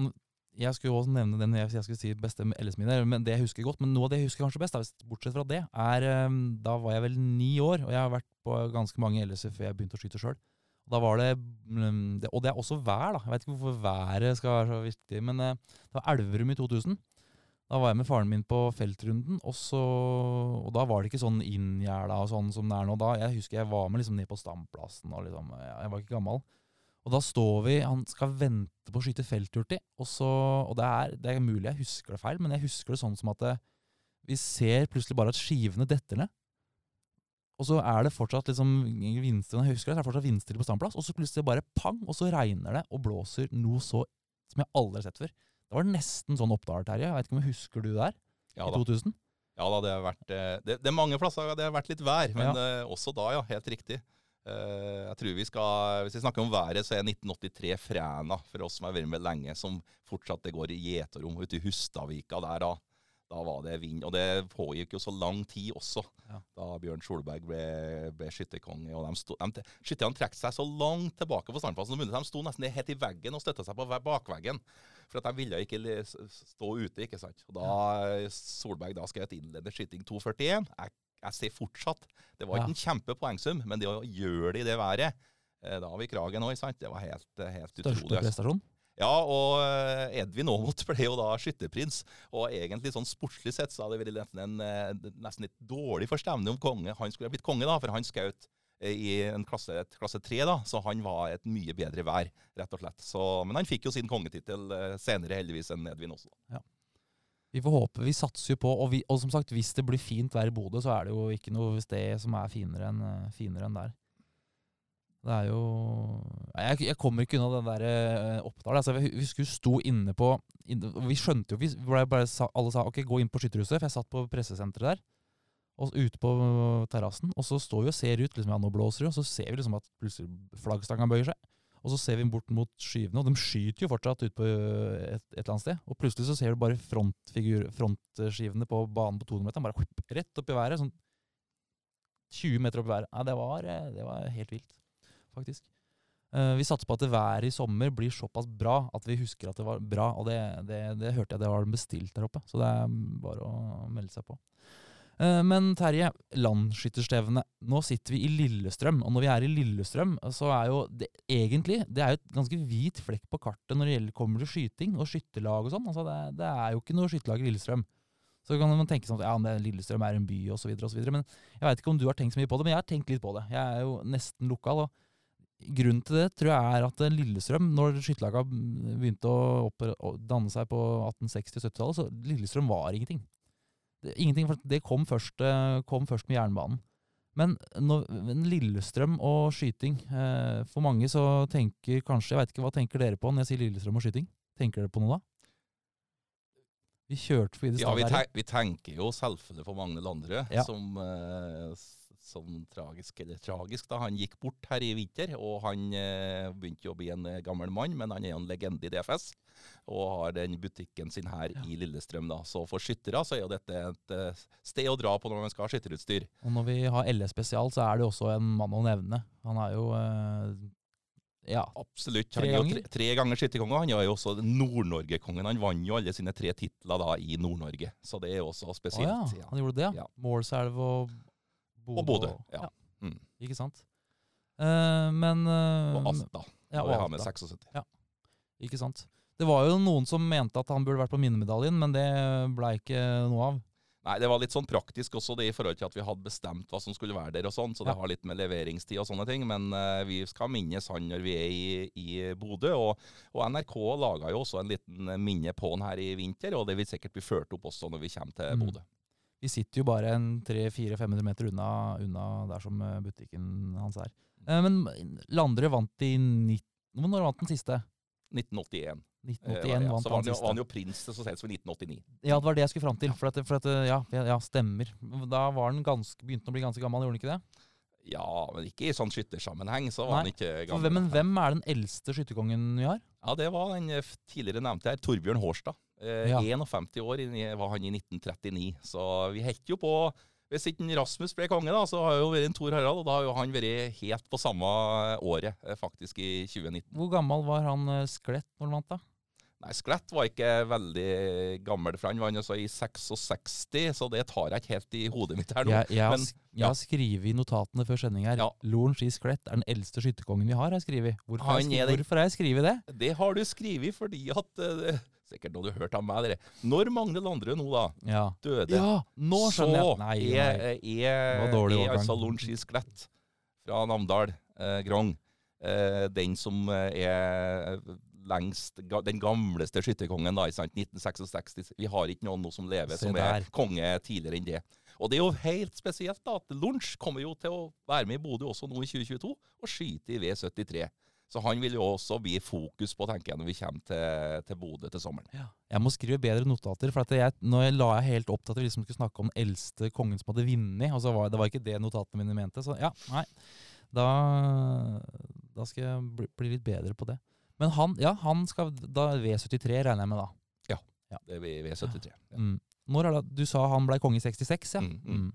jeg skulle jo også nevne den jeg, jeg skulle si beste LS-minner, men det jeg husker godt. Men noe av det jeg husker kanskje best, da, bortsett fra det, er ehm, Da var jeg vel ni år, og jeg har vært på ganske mange LS-er før jeg begynte å skyte sjøl. Da var det, mm, det Og det er også vær, da. Jeg vet ikke hvorfor været skal være så viktig, men eh, det var Elverum i 2000. Da var jeg med faren min på feltrunden, og, så, og da var det ikke sånn inngjerda og sånn som det er nå. Da, Jeg husker jeg var med liksom ned på standplassen, og liksom, jeg, var ikke gammel. Og da står vi, han skal vente på å skyte felthurtig, og så, og det er, det er mulig jeg husker det feil, men jeg husker det sånn som at det, vi ser plutselig bare at skivene detter ned. Og så er det fortsatt liksom vindstille, jeg husker det, så er det fortsatt vindstille på standplass, og så plutselig bare pang, og så regner det og blåser noe så som jeg aldri har sett før. Det var nesten sånn Oppdal, Terje. Jeg vet ikke om jeg husker du der? Ja I 2000? ja, da det, har vært, eh, det, det er mange plasser det har vært litt vær, men eh, også da, ja. Helt riktig. Uh, jeg tror vi skal, Hvis vi snakker om været, så er 1983 Fræna for oss som har vært med lenge, som fortsatt det går i gjeterom ute i Hustadvika der. da. Da var det vind, og det pågikk jo så lang tid også, Ja. da Bjørn Solberg ble, ble skytterkonge. og Skytterne trakk seg så langt tilbake på standplassen som mulig. De sto nesten helt i veggen og støtta seg på bakveggen. For at de ville ikke stå ute, ikke sant. Og da Solberg da et innledende skyting 2.41. Jeg, jeg ser fortsatt Det var Ja. ikke en kjempepoengsum, men det å gjøre det i det været eh, Da har vi kragen òg, sant. Det var helt, helt Største utrolig. altså. prestasjon? Ja, og eh, Edvin Aamodt ble jo da skytterprins. Og egentlig sånn sportslig sett så hadde det vært nesten, en, eh, nesten litt dårlig forstemning om konge. Han skulle ha blitt konge, da, for han skjøt eh, i en klasse, et klasse tre, da, så han var et mye bedre vær, rett og slett. Så, men han fikk jo sin kongetittel senere, heldigvis, enn Edvin også. Vi får håpe. Vi satser jo på, og, vi, og som sagt, hvis det blir fint vær i Bodø, så er det jo ikke noe sted som er finere enn finere enn der. Det er jo Jeg, jeg kommer ikke unna den der eh, Oppdal. Altså, vi husker sto inne på inne, Vi skjønte jo Vi bare sa, Alle sa ok, gå inn på skytterhuset, for jeg satt på pressesenteret der. Og ute på terrassen. Og så står vi og ser ut, liksom, ja, nå blåser det, og så ser vi liksom at plutselig flaggstanga bøyer seg. Og så ser vi bort mot skyvene, og de skyter jo fortsatt ut på et, et eller annet sted. Og plutselig så ser du bare frontskivene på banen på 200 meter, bare rett opp i været. Sånn 20 meter opp i været. Ja, det var, eh, det var helt vilt, faktisk. Eh, vi satser på at været i sommer blir såpass bra at vi husker at det var bra. Og det, det, det hørte jeg det var bestilt der oppe, så det er bare å melde seg på. Eh, Men Terje, landsskytterstevne. Nå sitter vi i Lillestrøm, og når vi er i Lillestrøm, så er jo det egentlig det er jo et ganske hvit flekk på kartet når det gjelder, kommer til skyting og skytterlag og sånn. Altså det, det er jo ikke noe skytterlag i Lillestrøm. Så kan man tenke sånn at ja, Lillestrøm er en by osv., osv. Men jeg veit ikke om du har tenkt så mye på det, men jeg har tenkt litt på det. Jeg er jo nesten lokal. og Grunnen til det tror jeg er at eh, Lillestrøm, når skytterlaga begynte å, å danne seg på 1860- og 70-tallet, så Lillestrøm var ingenting. Det, ingenting, for det kom først, eh, kom først med jernbanen. Men, når, Lillestrøm og skyting eh, For mange så tenker kanskje Jeg vet ikke, hva tenker dere på når jeg sier Lillestrøm og skyting? Tenker dere på noe da? Vi kjørte forbi det Ja, vi, stedet vi tenker jo selvfølgelig på Magne Landrød, Ja. som, eh, sånn tragisk eller tragisk. da. Han gikk bort her i vinter, og han eh, begynte å bli en eh, gammel mann, men han er jo en legende i DFS. Og har den butikken sin her Ja. i Lillestrøm. da. Så for skyttere så er jo dette et eh, sted å dra på når man skal ha skytterutstyr. Og når vi har LS spesial, så er det også en mann å nevne. Han er jo eh, Ja. Absolutt. Tre han er ganger? tre, tre ganger skytterkonge. Han er jo også Nord-Norge-kongen. Han vant jo alle sine tre titler da i Nord-Norge, så det er jo også spesielt. ja, ja. han gjorde det, Ja. ja. Målselv og Bodø. Og Bodø, ja. Mm. Ikke sant. Uh, men uh, Og Alta. ja, og vi har med Alta. 76. Ikke sant. Det var jo noen som mente at han burde vært på minnemedaljen, men det blei ikke noe av. Nei, det var litt sånn praktisk også det i forhold til at vi hadde bestemt hva som skulle være der og sånn, så det Ja. har litt med leveringstid og sånne ting, men uh, vi skal minnes han når vi er i, i Bodø, og, og NRK laga jo også en liten minne på han her i vinter, og det vil sikkert bli ført opp også når vi kommer til Mm. Vi sitter jo bare en 300-400-500 meter unna, unna der som eh, butikken hans er. Eh, men Landre vant i 19... Når vant den siste? 1981. Eh, 1981 ja, vant så var han jo, var han jo prins så sent som i 1989. Ja, det var det jeg skulle fram til. For at, for at ja, ja, stemmer. Da var han ganske, begynte han å bli ganske gammel, gjorde han ikke det? Ja, men ikke i sånn skyttersammenheng, så var Nei, han ikke gammel. hvem, men hvem er den eldste skytterkongen vi har? Ja, det var den eh, tidligere nevnte her, Torbjørn Hårstad. Eh, Ja. 51 år var han i 1939, så vi holdt jo på Hvis ikke Rasmus ble konge, da, så har jo vært en Tor Harald, og da har jo han vært helt på samme året, eh, faktisk i 2019. Hvor gammel var han Sklett når han vant, da? Nei, Sklett var ikke veldig gammel, for han var altså i 66, så det tar jeg ikke helt i hodet mitt her nå. Jeg, jeg, men- sk- jeg har skrevet i notatene før sending her. Ja. Loren Ski Sklett er den eldste skytterkongen vi har. har jeg skrevet. Hvorfor, har jeg skrevet, det. det? Har du skrevet fordi at eh, Sikkert noe du har hørt av meg, dere. Når Magne Landrød nå da Ja, døde, ja nå så jeg. Nei, er, nei. er, er overgang. altså Skelett fra Namdal, eh, Grong, eh, den som eh, er lengst, den gamleste skytterkongen, da, ikke 1966. Vi har ikke noen nå som lever Se som er der. konge tidligere enn det. Og det er jo helt spesielt da, at Lunch kommer jo til å være med i Bodø også nå i 2022, og skyte i V73. Så han vil jo også bli fokus på, tenker jeg, når vi kommer til, til Bodø til sommeren. Ja. Jeg må skrive bedre notater. for at jeg, Nå la jeg helt opp til at vi liksom skulle snakke om den eldste kongen som hadde vunnet. Og så var det var ikke det notatene mine mente. Så ja, nei. Da, da skal jeg bli, bli litt bedre på det. Men han, ja, han skal da V73, regner jeg med da. Ja, Det blir V73. Ja. Mm. Når er det, du sa han ble konge i 66, ja. Mm, mm.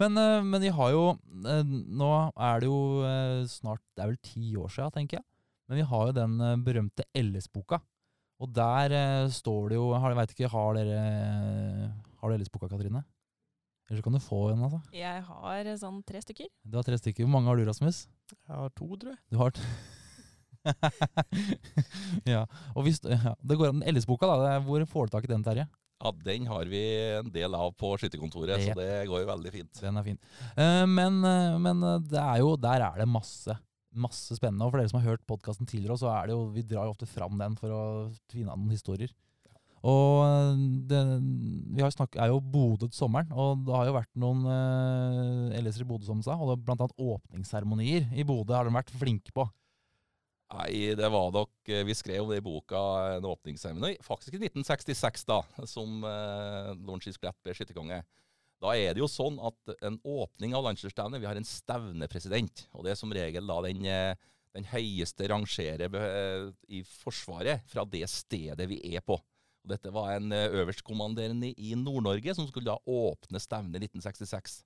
Men, eh, men vi har jo eh, Nå er det jo eh, snart Det er vel ti år siden, tenker jeg. Men vi har jo den eh, berømte LS-boka. Og der eh, står det jo har, Jeg veit ikke, har dere Har du LS-boka, Katrine? Eller så kan du få en, altså. Jeg har eh, sånn tre stykker. Du har tre stykker. Hvor mange har du, Rasmus? Jeg har to, tror jeg. Du har t- Ja. Og hvis, ja, det går an. LS-boka, da. Hvor får du tak i den, Terje? Ja, den har vi en del av på skytterkontoret, Det- så det går jo veldig fint. Den er fin. Eh, men eh, men det er jo, der er det masse masse spennende. Og for dere som har hørt podkasten tidligere, så er det jo, vi drar jo ofte fram den for å finne noen historier. Og eh, det, vi snakket, er jo Bodø til sommeren, og det har jo vært noen eh, LS-er i Bodø, som sa. Og blant annet åpningsseremonier i Bodø har de vært flinke på. Nei, det var nok eh, Vi skrev om det i boka en åpningsseremoni, faktisk i 1966, da, som eh, Lorentz Sklett ble skytterkonge. Da er det jo sånn at en åpning av landslagsstevnet Vi har en stevnepresident, og det er som regel da den, eh, den høyeste rangerer eh, i Forsvaret fra det stedet vi er på. Og dette var en eh, øverstkommanderende i Nord-Norge som skulle da åpne stevnet i 1966.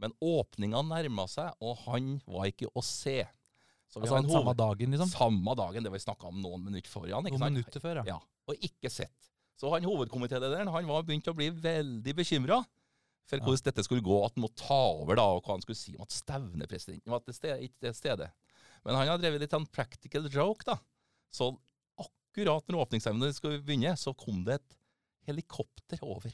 Men åpninga nærma seg, og han var ikke å se. Altså har samme dagen, liksom. samme dagen, det var vi snakka om noen minutter før. ikke Noen minutter før, ja. Ja, og ikke sett. Så han hovedkomitélederen han var begynt å bli veldig bekymra for Ja. dette skulle gå, at han måtte ta over, da, og hva han skulle si om at stevnepresidenten var ikke til stede. Men han har drevet litt sånn practical joke, da. Så akkurat når åpningsevnen skulle begynne, så kom det et helikopter over.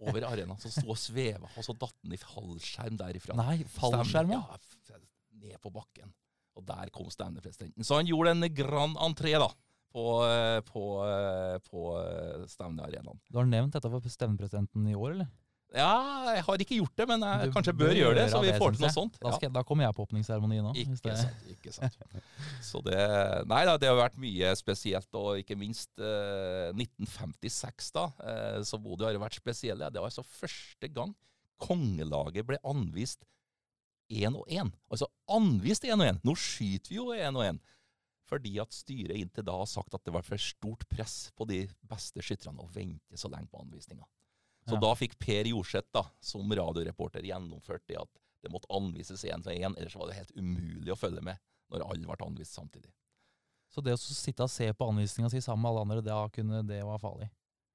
Over arenaen, som sto og sveva, og så datt han i fallskjerm derifra. Nei, fallskjerm, ja. Ja, ned på bakken. Og der kom stevnepresidenten. Så han gjorde en grand entré da, på, eh, på, eh, på eh, stevnearenaen. Du har nevnt dette for stevnepresidenten i år, eller? Ja, jeg har ikke gjort det, men jeg Du kanskje bør gjøre det, så vi det, får til noe jeg. sånt. Da, skal, da kommer jeg på åpningsseremonien òg. Ikke sant, ikke sant. Så det Nei da, det har vært mye spesielt, og ikke minst eh, 1956, da. Eh, så Bodø har jo vært spesielle. Det var altså første gang kongelaget ble anvist én og én. Altså anvist én og én. Nå skyter vi jo én og én. Fordi at styret inntil da har sagt at det var for stort press på de beste skytterne å vente så lenge på anvisninga. Så Ja. da fikk Per Jorseth, da, som radioreporter, gjennomført det at det måtte anvises én til én, ellers var det helt umulig å følge med når alle ble anvist samtidig. Så det å sitte og se på anvisninga si sammen med alle andre, da kunne det var farlig.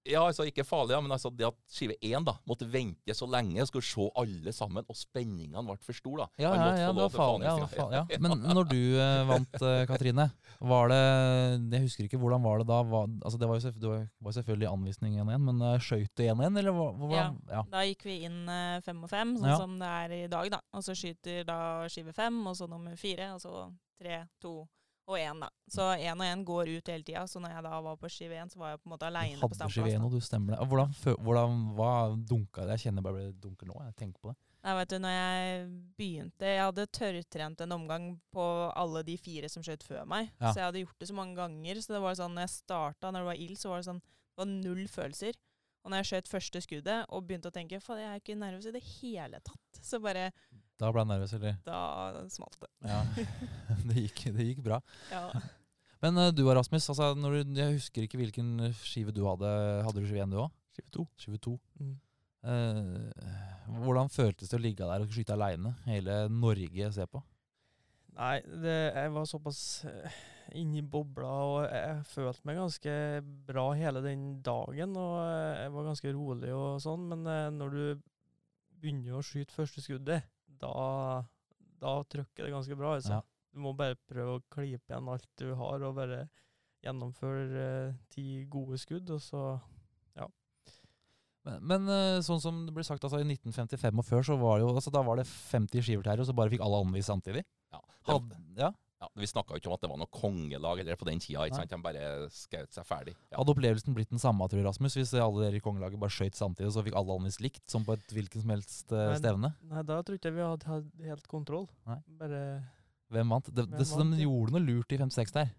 Ja, altså ikke farlig, ja, men altså det at skive én da, måtte vente så lenge, skulle se alle sammen, og spenningene ble for store. da. Ja, ja, ja, det var farlig. Ja, det var farlig ja. Men når du eh, vant, eh, Katrine, var det Jeg husker ikke hvordan var det da? Var, altså det var jo, det var- selvfølgelig anvisning 1-1, men uh, skøyt du 1-1, eller hva- hvordan? Ja. Da gikk vi inn eh, fem og fem, sånn Ja. som det er i dag, da. Og så skyter da skive fem, og så nummer fire, og så tre, to og én, da. Så én og én går ut hele tida. Så når jeg da var på skive én, så var jeg på en måte aleine på 1, og du stemmer det. Hvordan, hvordan hva dunka det? Jeg kjenner bare det dunker nå. Jeg tenker på det. Nei, vet du, når jeg begynte Jeg hadde tørrtrent en omgang på alle de fire som skjøt før meg. Ja. Så jeg hadde gjort det så mange ganger. Så det var sånn, når jeg starta, når det var ild, så var det sånn Det var null følelser. Og når jeg skjøt første skuddet og begynte å tenke Faen, jeg er ikke nervøs i det hele tatt. Så bare Da ble jeg nervøs, eller? Da smalt det. Ja. det, gikk, det gikk bra. Ja. Men eh, du og Rasmus, altså, når du, jeg husker ikke hvilken skive du hadde. Hadde du skive 1 du òg? Skive 2. Skive 2. Mm. Eh, hvordan føltes det å ligge der og skyte aleine? Hele Norge ser på. Nei, det, jeg var såpass uh, inni bobla, og jeg følte meg ganske bra hele den dagen. Og eh, jeg var ganske rolig og sånn, men eh, når du begynner å skyte første skuddet, da, da trykker det ganske bra. Altså. Ja. Du må bare prøve å klype igjen alt du har, og bare gjennomføre eh, ti gode skudd, og så Men, men eh, sånn som det ble sagt, altså, i 1955 og før, så var jo, altså, da var det 50 skiver til her, og så bare fikk alle anvist samtidig? Ja, det, Hadde, ja. Ja, vi snakka jo ikke om at det var noe kongelag eller på den tida. ikke Nei. sant? De bare skjøt seg ferdig. Ja. Hadde opplevelsen blitt den samme, tror du, Rasmus, hvis alle dere i kongelaget bare skøyt samtidig, så fikk alle anvist likt, som på et hvilken som helst uh, Men- stevne? Nei, da tror ikke vi hadde hatt helt kontroll. Nei. Bare Hvem vant? Det, Hvem det, så vant, de gjorde noe lurt i 56 der.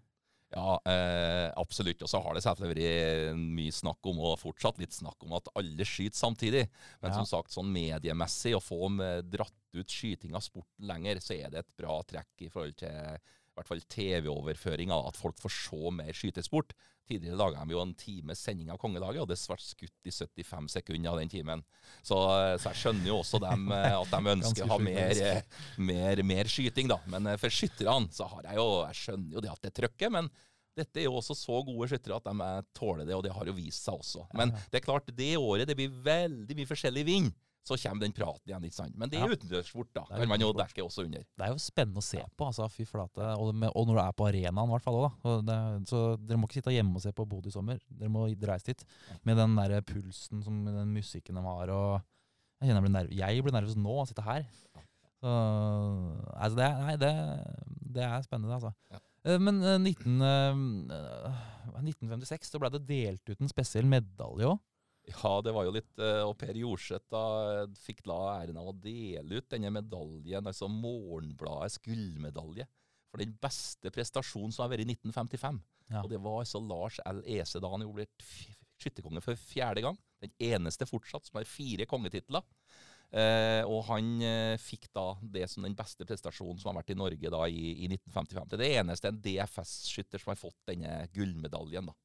Ja, eh, absolutt. Og så har det selvfølgelig vært mye snakk om, og fortsatt litt snakk om, at alle skyter samtidig. Men Ja. som sagt, sånn mediemessig, å få med dratt ut skyting av sporten lenger, så er det et bra trekk i forhold til i hvert fall TV-overføringa, at folk får se mer skytesport. Tidligere laga de jo en times sending av kongedaget, og det ble skutt i 75 sekunder av den timen. Så, så jeg skjønner jo også dem, eh, at de ønsker å ha mer, eh, mer, mer skyting, da. Men eh, for skytterne så har jeg jo Jeg skjønner jo det at det trøkket, men dette er jo også så gode skyttere at de eh, tåler det, og det har jo vist seg også. Men det er klart, det året det blir veldig mye forskjellig vind, så kommer den praten igjen, ikke sant. Men det er Ja. utendørssport, da. Det er kan man jo dekker dekke også under. Det er jo spennende å se på, altså, fy flate. Og, med, og når du er på arenaen, i hvert fall da. Det, så dere må ikke sitte hjemme og se på Bodø i sommer. Dere må reise dit. Med den der pulsen, som, den musikken de har, og Jeg kjenner jeg blir, nerv jeg blir nervøs nå av å sitte her. Så altså, det, nei, det, det er spennende, altså. Ja. Eh, Men eh, 19, eh, 1956 så ble det delt ut en spesiell medalje òg. Ja, det var jo litt eh, Og Per Jorseth da eh, fikk da æren av å dele ut denne medaljen, altså Morgenbladets gullmedalje, for den beste prestasjonen som har vært i 1955. Ja. Og det var altså Lars L. Ese da han jo ble skytterkonge for fjerde gang. Den eneste fortsatt som har fire kongetitler. Eh, og han eh, fikk da det som den beste prestasjonen som har vært i Norge da i, i 1955. Det er det eneste en DFS-skytter som har fått denne gullmedaljen. da.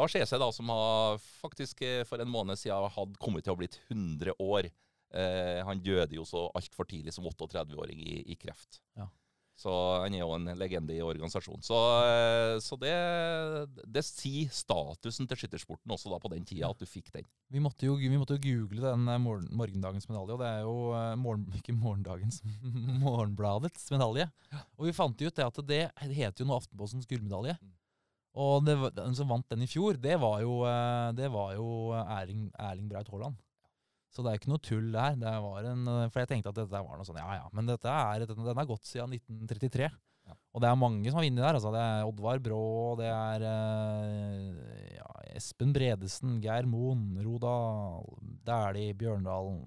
Lars Ese, da, som har faktisk eh, for en måned siden hadde kommet til å blitt 100 år. Eh, han døde jo så altfor tidlig som 38-åring i, i kreft. Ja. Så han er jo en legende i organisasjonen. Så, eh, så det, det sier statusen til skyttersporten også da på den tida, at du fikk den. Vi måtte jo, vi måtte jo google den eh, morgen, morgendagens medalje, og det er jo eh, morgen, ikke morgendagens, morgenbladets medalje. Og vi fant jo ut det at det heter jo nå Aftenpostens gullmedalje. Mm. Og det, den som vant den i fjor, det var jo, eh, det var jo Erling, Erling Braut Haaland. Så det er ikke noe tull der. Det var en, eh, for jeg tenkte at dette var noe sånn, ja ja, men dette er, den har gått siden 1933. Ja. Og det er mange som har vunnet der. altså. Det er Oddvar Brå, det er eh, ja, Espen Bredesen, Geir Moen, Rodal, Dæhlie, Bjørndalen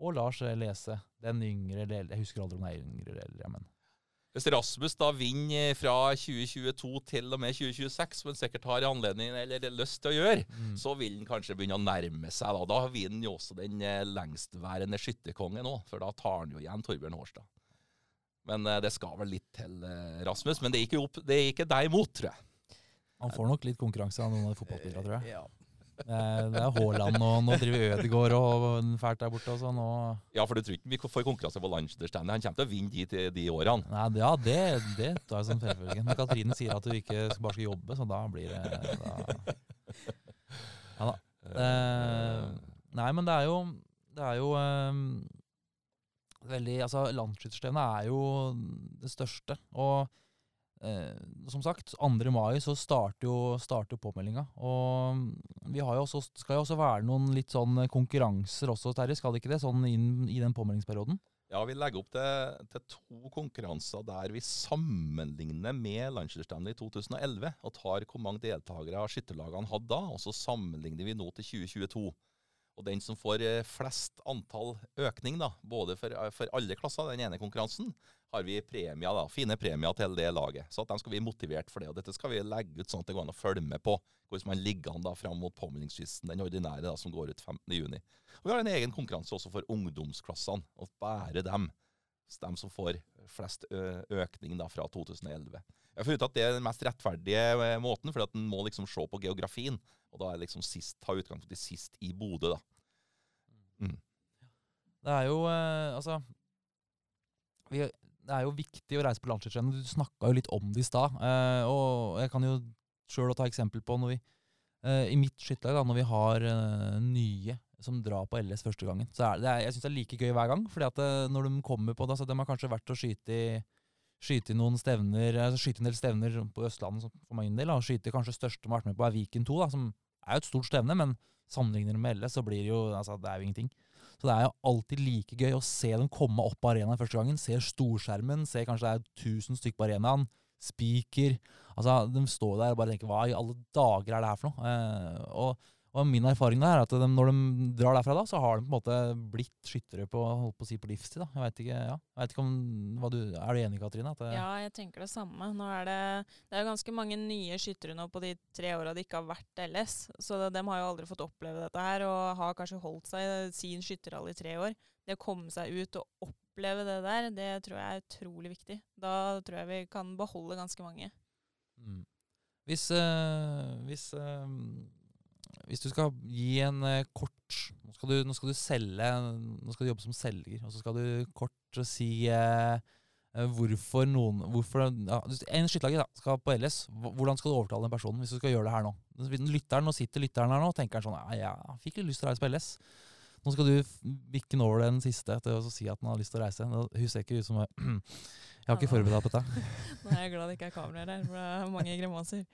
og Lars Lese. Den yngre. Jeg husker aldri om den er yngre eller eldre, men Hvis Rasmus da vinner fra 2022 til og med 2026, som han sikkert har anledning eller lyst til å gjøre, mm. så vil han kanskje begynne å nærme seg. Da Da vinner jo også den eh, lengstværende skytterkongen òg, for da tar han jo igjen Torbjørn Hårstad. Men eh, det skal vel litt til, eh, Rasmus. Men det er ikke, opp, det gikk deg imot, tror jeg. Han får nok litt konkurranse av noen av de fotballspillerne, tror jeg. Ja. Det er, Haaland, og nå driver Ødegaard og fælt der borte. og sånn, og... Ja, for du tror ikke vi får konkurranse på Lanchester-standet? Han kommer til å vinne de, de, de årene. Nei, det- ja, det, det tar jeg som selvfølge. Men Katrine sier at du ikke bare skal jobbe, så da blir det da. Ja da. Eh, nei, men det er jo Det er jo eh, veldig Altså, landsskytterstevnet er jo det største. Og eh, som sagt, 2. mai så starter jo, starter påmeldinga. Og vi har jo også, skal jo også være noen litt sånn konkurranser også, Terje. Skal det ikke det? Sånn inn i den påmeldingsperioden? Ja, vi legger opp til, til to konkurranser der vi sammenligner med Lanchester-standet i 2011. Og tar hvor mange deltakere skytterlagene hadde da, og så sammenligner vi nå til 2022. Og den som får eh, flest antall økning, da, både for, eh, for alle klasser, den ene konkurransen, har vi premier, da, fine premier til det laget. Så at de skal bli motivert for det. Og dette skal vi legge ut sånn at det går an å følge med på hvordan man ligger an da fram mot påmeldingsfristen, den ordinære da, som går ut 15.6. Og vi har en egen konkurranse også for ungdomsklassene, og bare dem. De som får flest økning da fra 2011. Jeg funnet ut at det er den mest rettferdige måten, for en må liksom se på geografien. Og da er liksom sist, ta utgangspunkt i sist i Bodø, da. Det er jo Altså vi, Det er jo viktig å reise på landslagsrenn. Du snakka jo litt om det i stad. eh, og jeg kan jo sjøl ta eksempel på når vi eh, I mitt skytterlag, når vi har eh, nye som drar på LS første gangen, så er det, jeg syns det er like gøy hver gang. fordi at det, når de kommer på det, så de har kanskje vært og skyte i Skyte i noen stevner, altså skyte en del stevner på Østlandet som- for min del. og Skyte kanskje største de har vært med på, er Viken 2, da, som er jo et stort stevne, men sammenligner med LS, så blir det jo altså, det er jo ingenting. Så det er jo alltid like gøy å se dem komme opp på arenaen første gangen. Se storskjermen, se kanskje det er 1000 stykk på arenaen. Spiker. Altså, de står der og bare tenker hva i alle dager er det her for noe? Eh, og, og min erfaring er at de, når de drar derfra da, så har de på en måte blitt skyttere på, holdt på å si, på livstid. da. Jeg vet ikke, ja. jeg vet ikke om, du, Er du enig, Katrine? Ja, jeg tenker det samme. Nå er det, det er jo ganske mange nye skyttere nå på de tre åra de ikke har vært LS. Så de, har jo aldri fått oppleve dette her, og har kanskje holdt seg sin skytterhall i tre år. Det å komme seg ut og oppleve det der, det tror jeg er utrolig viktig. Da tror jeg vi kan beholde ganske mange. Mm. Hvis, øh, hvis, eh, hvis du skal gi en eh, kort nå skal, du, nå skal du selge Nå skal du jobbe som selger, og så skal du kort si eh, eh, hvorfor noen hvorfor, ja, En skytterlager skal på LS. Hvordan skal du overtale den personen hvis du skal gjøre det her nå? Lytteren, Nå sitter lytteren her nå og tenker sånn Ja, jeg fikk litt lyst til å reise på LS. Nå skal du bikke den over den siste til å si at den har lyst til å reise. Det ser ikke ut som Jeg har ikke forberedt deg på dette. Nå er jeg glad det ikke er kameraer her, for det er mange grimaser.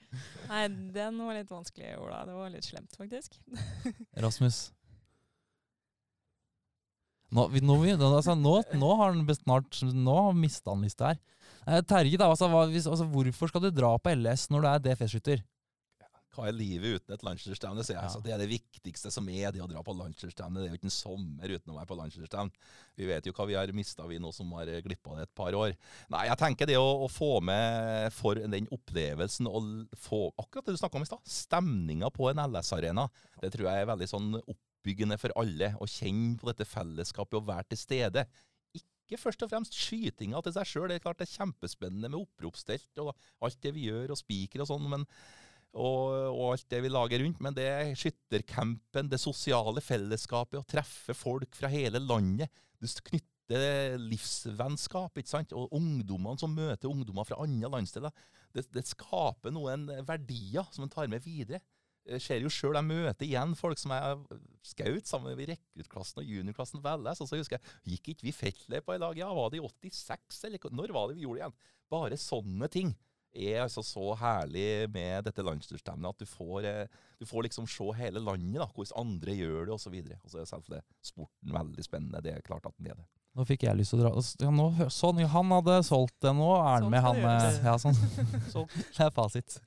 Nei, den var litt vanskelig, Ola. Det var litt slemt, faktisk. Rasmus. Nå, nå, altså, nå, nå har han snart Nå mista han lista her. Eh, Terje, da, altså, hva, hvis, altså, hvorfor skal du dra på LS når du er DFS-skytter? Hva er livet uten et Lanchester-stevne? sier jeg. Så Det er det viktigste som er det å dra på Lanchester-stevne. Det er jo ikke en sommer uten å være på Lanchester-stevne. Vi vet jo hva vi har mista, vi nå som har glippa det et par år. Nei, jeg tenker det å, å få med for den opplevelsen og få akkurat det du snakka om i stad, stemninga på en LS-arena, det tror jeg er veldig sånn oppbyggende for alle. Å kjenne på dette fellesskapet og være til stede. Ikke først og fremst skytinga til seg sjøl. Det er klart det er kjempespennende med oppropstelt og alt det vi gjør, og spiker og sånn. men og, og alt det vi lager rundt, men det er skyttercampen, det sosiale fellesskapet, å treffe folk fra hele landet. Du knytter livsvennskap, ikke sant? Og ungdommene som møter ungdommer fra andre landsdeler. Det, det skaper noen verdier som en tar med videre. Jeg ser jo sjøl, jeg møter igjen folk som er skaut sammen med rekruttklassen og juniorklassen Velles. Og så husker jeg, gikk ikke vi feltleir på i lag? Ja, var det i 86, eller når var det vi gjorde det igjen? Bare sånne ting er altså så herlig med dette landsdelsstevnet at du får, eh, du får liksom se hele landet, da, hvordan andre gjør det, osv. Og så er selvfølgelig sporten veldig spennende. Det er klart at den er det. Nå fikk jeg lyst til å dra ja, nå, Sånn, han hadde solgt det nå. Er han Sånn med, han eh, Ja, sånn. Det er fasit.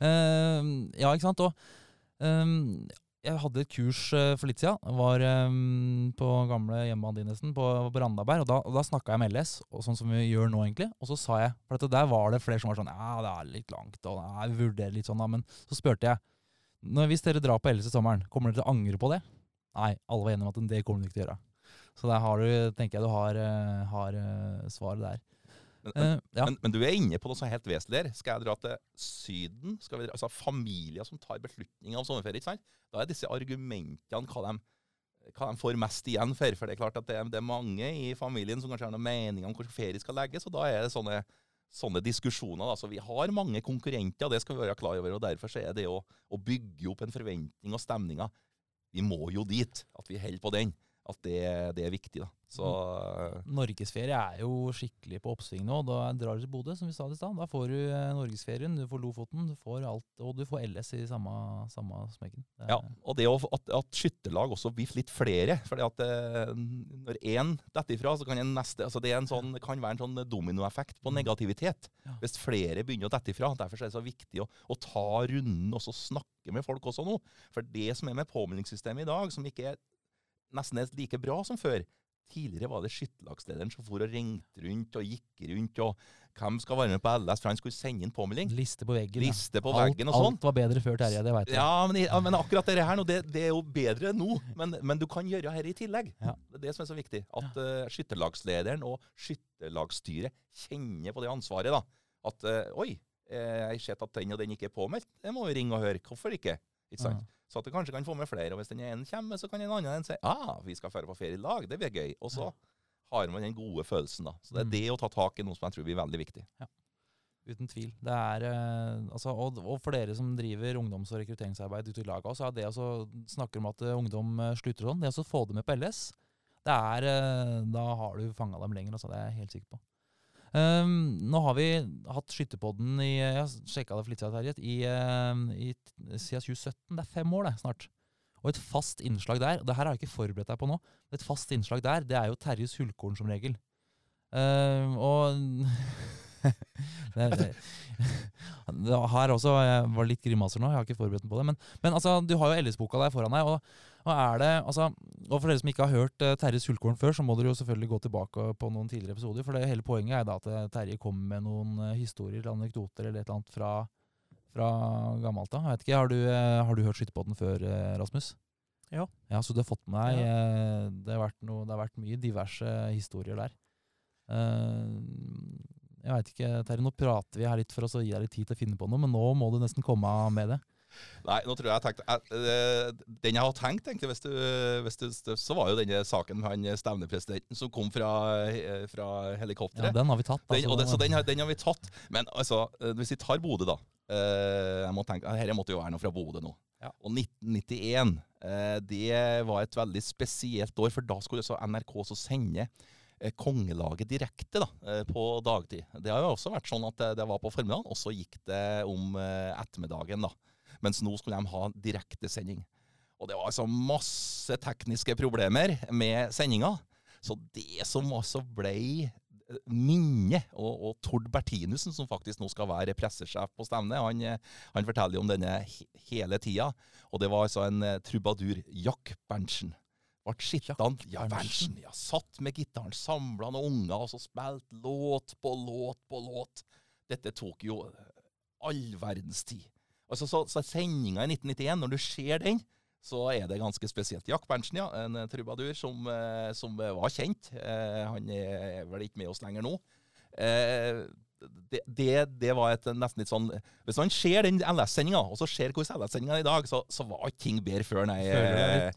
Uh, ja, ikke sant. Og ehm, jeg hadde et kurs eh, for litt siden. Jeg var ehm, på gamle hjemmebanen din nesten, på, på. Og da, og da snakka jeg med LS, og sånn som vi gjør nå, egentlig. Og så sa jeg For der var det flere som var sånn Ja, det er litt langt, og jeg vurderer litt sånn, da. Men så spurte jeg når, Hvis dere drar på LS i sommeren, kommer dere til å angre på det? Nei, alle var enige om at det kommer dere ikke til å gjøre. Så der har du, tenker jeg du har, eh, har eh, svaret der. Men, uh, ja. men, men du er inne på noe som er helt vesentlig her. Skal jeg dra til Syden? Skal vi, dra- altså Familier som tar beslutninger om sommerferie. ikke sant? Da er disse argumentene hva de, hva de får mest igjen for. For det er klart at det, det er mange i familien som kanskje har noen meninger om hvor ferie skal legges, og da er det sånne, sånne diskusjoner. Da. Så vi har mange konkurrenter, og det skal vi være klar over. og Derfor så er det å, å bygge opp en forventning og stemninger Vi må jo dit. At vi holder på den. At det, det er viktig. da. Så Norgesferie er jo skikkelig på oppsving nå. Da drar du til Bodø, som vi sa i stad. Da får du eh, Norgesferien, du får Lofoten, du får alt, og du får LS i samme, samme smekken. Ja, og det at, at skytterlag også blir litt flere. For når én detter ifra, så kan en neste altså Det en sånn, kan være en sånn dominoeffekt på negativitet. Ja. Hvis flere begynner å dette ifra. Derfor er det så viktig å, å ta runden og så snakke med folk også nå. For det som er med påmeldingssystemet i dag, som ikke er nesten er like bra som før Tidligere var det skytterlagslederen som for og ringte rundt og gikk rundt. og Hvem skal være med på LS? For han skulle sende inn påmelding. Liste på veggen. Liste på alt, veggen og sånn. Alt var bedre før Terje, det veit jeg. Ja, men, ja, men akkurat dette her nå, det, det er jo bedre nå. Men, men du kan gjøre her i tillegg. Ja. Det er det som er så viktig. At uh, skytterlagslederen og skytterlagsstyret kjenner på det ansvaret. da. At uh, oi, eh, jeg har sett at den og den ikke er påmeldt. Det må vi ringe og høre. Hvorfor ikke? Ikke sant? Ja. Så at du kanskje kan få med flere. Og hvis den ene kommer, så kan en annen en si ah, vi skal dra på ferie i lag. Det blir gøy. Og så har man den gode følelsen. da. Så det er Mm. det å ta tak i noe som jeg tror blir veldig viktig. Uten tvil. Det er, eh, altså, og, og for dere som driver ungdoms- og rekrutteringsarbeid ute i laget, så er det å snakke om at eh, ungdom eh, slutter sånn, det å få dem med på LS, det er, da har du fanga dem lenger. Altså, det er jeg helt sikker på. Um, nå har vi hatt Skytterpodden i Jeg sjekka det for litt siden, Terje. I, eh, i, siden 2017. Det er fem år, det, snart. Og et fast innslag der, og det her har jeg ikke forberedt deg på nå, et fast innslag der, det er jo Terjes Hullkorn som regel. Um, og det, det, det her også jeg var litt grimaser nå, jeg har ikke forberedt meg på det. Men, men altså, du har jo LS-boka der foran deg. Og, og, er det, altså, og for dere som ikke har hørt uh, Terjes Hullkorn før, så må dere jo selvfølgelig gå tilbake på noen tidligere episoder. For det hele poenget er da at eh, Terje kommer med noen eh, historier, anekdoter eller et eller annet fra, fra gammelt av. Jeg vet ikke, Har du, eh, har du hørt Skytterpodden før, eh, Rasmus? Ja. Ja, Så du har fått med deg eh, det, har noe, det har vært mye diverse historier der. Eh, jeg veit ikke, Terje, nå prater vi her litt for oss å gi deg litt tid til å finne på noe, men nå må du nesten komme med det. Nei, nå tror jeg jeg tenkte jeg, eh, Den jeg har tenkt, egentlig, hvis du, hvis du, så var jo denne saken med han stevnepresidenten som kom fra, fra helikopteret. Ja. Den har vi tatt. Den, altså. og det, så den har, den har vi tatt. Men altså, eh, hvis vi tar Bodø, da. eh, jeg må tenke, Dette måtte jo være noe fra Bodø nå. Ja. Og 1991, eh, det var et veldig spesielt år, for da skulle altså NRK så sende eh, kongelaget direkte da, eh, på dagtid. Det har jo også vært sånn at det, var på formiddagen, og så gikk det om eh, ettermiddagen. da. Mens nå skulle de ha direktesending. Og det var altså masse tekniske problemer med sendinga. Så det som altså ble eh, minne, og, og Tord Bertinussen, som faktisk nå skal være pressesjef på stevnet, han, eh, han forteller om denne hele tida. Og det var altså en eh, trubadur, Jack Berntsen. Ble sittende ja, Berntsen. Ja, satt med gitaren, samla noen unger, og så spilte låt på låt på låt. Dette tok jo all verdens tid. Altså, så, så sendinga i 1991, når du ser den, så er det ganske spesielt. Jack Berntsen, ja, en eh, trubadur som, eh, som eh, var kjent. Eh, han er vel ikke med oss lenger nå. Det, det, det var et nesten litt sånn Hvis man ser den LS-sendinga, og så ser hvordan LS-sendinga er i dag, så, så var ikke ting bedre før, nei, eh,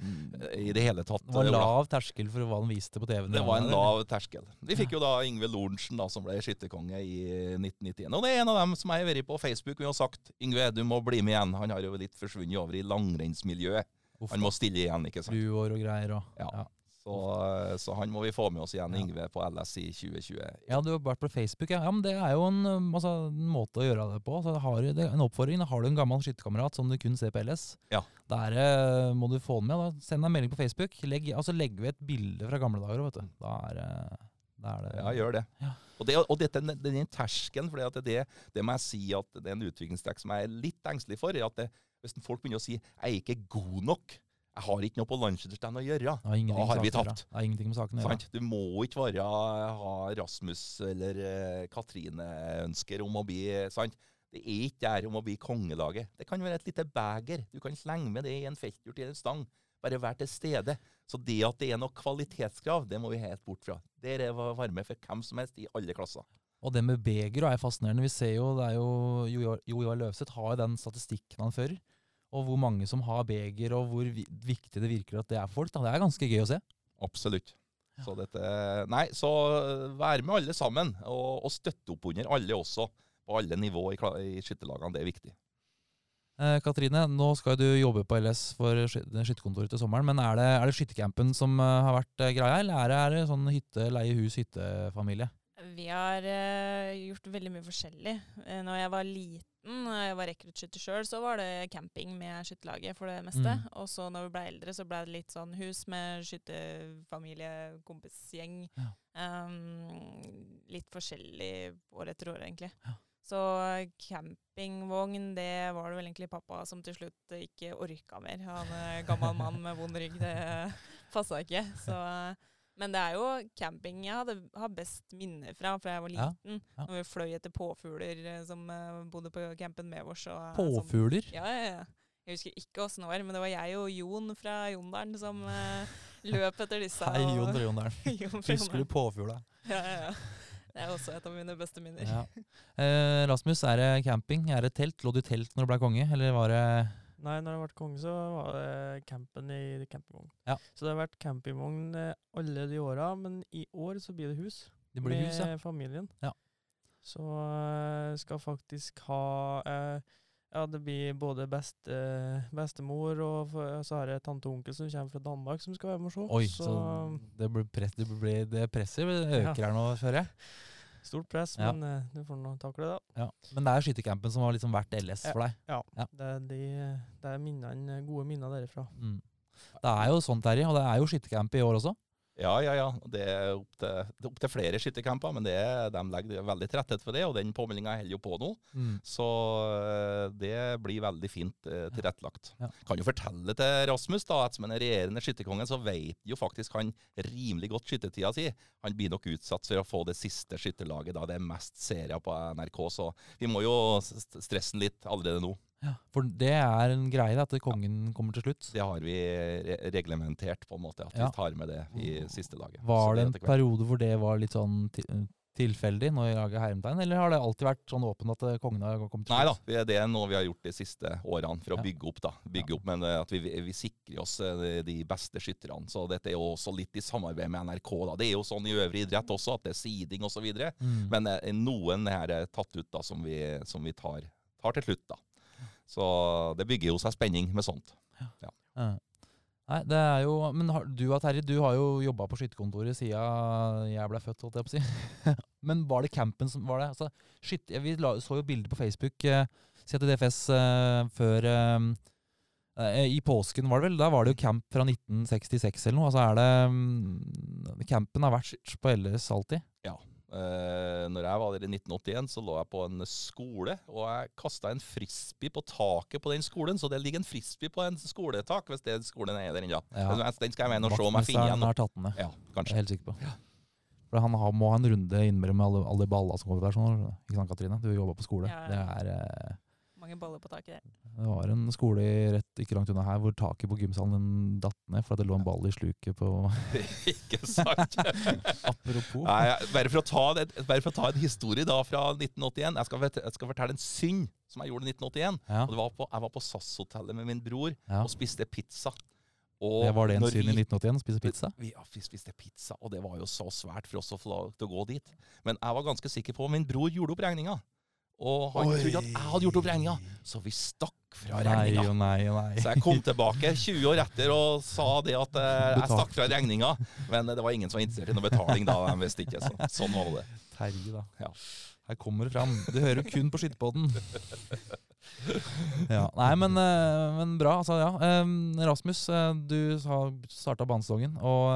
i det hele tatt. Det var en lav terskel for hva han viste på TV-en. Det var en lav terskel. Vi fikk jo da Yngve Lorentzen, da, som ble skytterkonge i 1991. Og det er en av dem som jeg har vært på Facebook og sagt Yngve, du må bli med igjen. Han har jo litt forsvunnet over i langrennsmiljøet. Han må stille igjen, ikke sant. Fluor og greier og Ja. ja. Så, så han må vi få med oss igjen. Yngve, på LS i 2020. Ja, du har vært på Facebook, ja. ja men det er jo en, um, altså, en måte å gjøre det på. Så har du, en oppfordring. Har du en gammel skytterkamerat som du kun ser på LS. Ja. Der eh, må du få den med. Da. Send deg en melding på Facebook. Legg, altså, legger vi et bilde fra gamle dager, vet du. Da er, eh, da er det Ja, gjør det. Ja. Og, det, og dette, den terskelen, for det, det må jeg si at det er en utviklingstrekk som jeg er litt engstelig for. er at det, Hvis folk begynner å si 'jeg er ikke god nok', jeg har ikke noe på landslagsstand å gjøre, har da har vi tapt. Det har ingenting med saken å gjøre. Du må ikke være, ha Rasmus eller eh, Katrine ønsker om å bli sant? Det er ikke der om å bli kongelaget. Det kan være et lite beger. Du kan slenge med det i en feltgjort i en stang. Bare vær til stede. Så det at det er noe kvalitetskrav, det må vi helt bort fra. Det er varme for hvem som helst i alle klasser. Og det med beger er fascinerende. Vi ser jo, det er jo Jo Jo Ivar Løvseth har jo den statistikken han fører. Og hvor mange som har beger, og hvor viktig det virker at det er for folk. Da. Det er ganske gøy å se. Absolutt. Ja. Så dette Nei, så vær med alle sammen, og, og støtte opp under alle også. På alle nivå i, i skytterlagene. Det er viktig. Eh, Katrine, nå skal du jobbe på LS for sky- skytterkontoret til sommeren. Men er det, er det skyttercampen som eh, har vært eh, greia, eller er det, er det sånn hytte, leie hus, hyttefamilie? Vi har eh, gjort veldig mye forskjellig. Uh, når jeg var liten, når jeg var rekruttskytter sjøl, så var det camping med skytterlaget for det meste. Mm. Og så når vi ble eldre, så ble det litt sånn hus med skytterfamilie, kompisgjeng. Ja. Um, litt forskjellig år etter år, egentlig. Ja. Så campingvogn, det var det vel egentlig pappa som til slutt ikke orka mer. Han gammel mann med vond rygg, det passa ikke. Så, men det er jo camping jeg hadde, har best minner fra fra jeg var liten. ja. Når vi fløy etter påfugler eh, som uh, bodde på campen med oss. og, eh, Påfugler? Som, ja, ja, ja. Jeg husker ikke åssen det var, men det var jeg og Jon fra Jondalen som uh, løp etter disse. Hei, Jon fra Jondalen. Jon Husker du påfugla? Ja, ja, ja. Det er også et av mine beste minner. Ja. Eh, Rasmus, er det camping? Er det telt? Lå du i telt når du ble konge, eller var det Nei, når jeg ble konge, så var det campen i campingvogn. Ja. Så det har vært campingvogn eh, alle de åra, men i år så blir det hus. Det blir med hus, ja. familien. Ja. Så eh, skal faktisk ha eh, Ja, det blir både beste, bestemor og så har jeg tante og onkel som kommer fra Danmark, som skal være med og se. Oi, så, det, blir press, det, blir, det presset øker her nå, hører jeg. Stort press, Ja. men eh, du får nå takle det. Ja. Men det er skyttercampen som har liksom vært LS for deg? Ja. Det er, de, det er minnene, gode minner derifra. Mm. Det er jo sånn, Terje, og det er jo skyttercamp i år også. Ja, ja, ja. Det er opp til, er opp flere skyttercamper, men det, de legger veldig til rette for det, og den påmeldinga holder jo på nå. Mm. Så eh, det blir veldig fint eh, tilrettelagt. Ja. Kan jo fortelle til Rasmus, da, at som en regjerende skytterkonge, så vet jo faktisk han rimelig godt skyttertida si. Han blir nok utsatt for å få det siste skytterlaget da det er mest serier på NRK, så vi må jo stresse den litt allerede nå. Ja. For det er en greie at kongen kommer til slutt. Det har vi reglementert, på en måte, at Ja. vi tar med det i siste laget. Var det en periode hvor det var litt sånn tilfeldig, når jeg lager hermetegn, eller har det alltid vært sånn åpent at eh, kongen har kommet til Nei da, slutt? vi- det er noe vi har gjort de siste årene for å Ja. bygge opp. da. Bygge Ja. opp, Men eh, at vi, vi sikrer oss eh, de, beste skytterne. Så dette er jo også litt i samarbeid med NRK. da. Det er jo sånn i øvrig idrett også, at det er seeding osv. Mm. Men noen er eh, tatt ut da, som vi, som vi tar, tar til slutt. da. Så det bygger jo seg spenning med sånt. Ja. Nei, det er jo Men har, du og Terje, du har jo jobba på skytterkontoret siden jeg ble født, holdt jeg på å si. men var det campen som var det? Altså, skyt, vi la, så jo bilder på Facebook eh, si DFS eh, før eh, eh, I påsken var det vel? Da var det jo camp fra 1966 eller noe. Altså er det um, Campen har vært på LS alltid? Eh, når jeg var der i 1981, så lå jeg på en skole, og jeg kasta en frisbee på taket på den skolen. Så det ligger en frisbee på en skoletak, hvis det skolen er der ennå. Ja. Den skal jeg med og se om jeg finner igjen. har tatt den. Ja, Jeg er helt sikker på. For han har, må ha en runde innimellom med alle, alle balla som kommer der. Sånn, ikke sant, Katrine? Du jobber på skole. Ja, Det, er, eh, Mange baller på taket der. det var en skole rett ikke langt unna her hvor taket på gymsalen datt ned for det lå en ball i sluket på Ikke sant? Apropos. Nei, bare, for å ta det, bare for å ta en historie da fra 1981. Jeg skal, jeg skal fortelle en synd som jeg gjorde i 1981. Ja, Og det var på, jeg var på SAS-hotellet med min bror ja. og spiste pizza. Og Det var det en syn i 1981, å spise pizza? Vi, ja, vi spiste pizza, og det var jo så svært for oss å få lov til å gå dit. Men jeg var ganske sikker på min bror gjorde opp regninga. Og han Oi. trodde at jeg hadde gjort opp regninga, så vi stakk fra regninga. og nei nei. Så jeg kom tilbake 20 år etter og sa det at eh, jeg stakk fra regninga. Men det var ingen som var interessert i noe betaling da. De visste ikke. Så, sånn var det. Terje, da. Ja. Her kommer det fram. Du hører kun på Skytterpodden. ja. Nei, men, eh, men bra. Altså, ja. Rasmus, eh, du har starta banesesongen, og,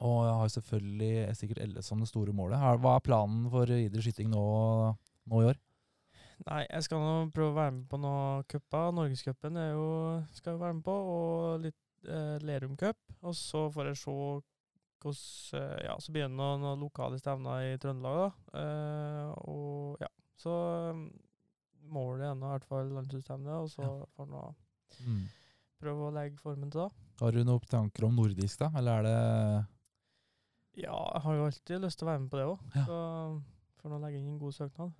og jeg har selvfølgelig sikkert LS som det store målet. Hva er planen for idrett skyting nå, nå i år? Nei, jeg skal nå prøve å være med på noen cuper. Norgescupen skal jeg være med på, og litt eh, Lerum Cup. Og så får jeg se hvordan eh, Ja, så begynner noen, noen lokale stevner i Trøndelag, da. Eh, og ja. Så um, målet er nå i hvert fall landslagsstevne, og så Ja. får nå Mm. prøve å legge formen til det. Har du noen tanker om nordisk, da? Eller er det Ja, jeg har jo alltid lyst til å være med på det òg. Ja. Så kan å legge inn en god søknad.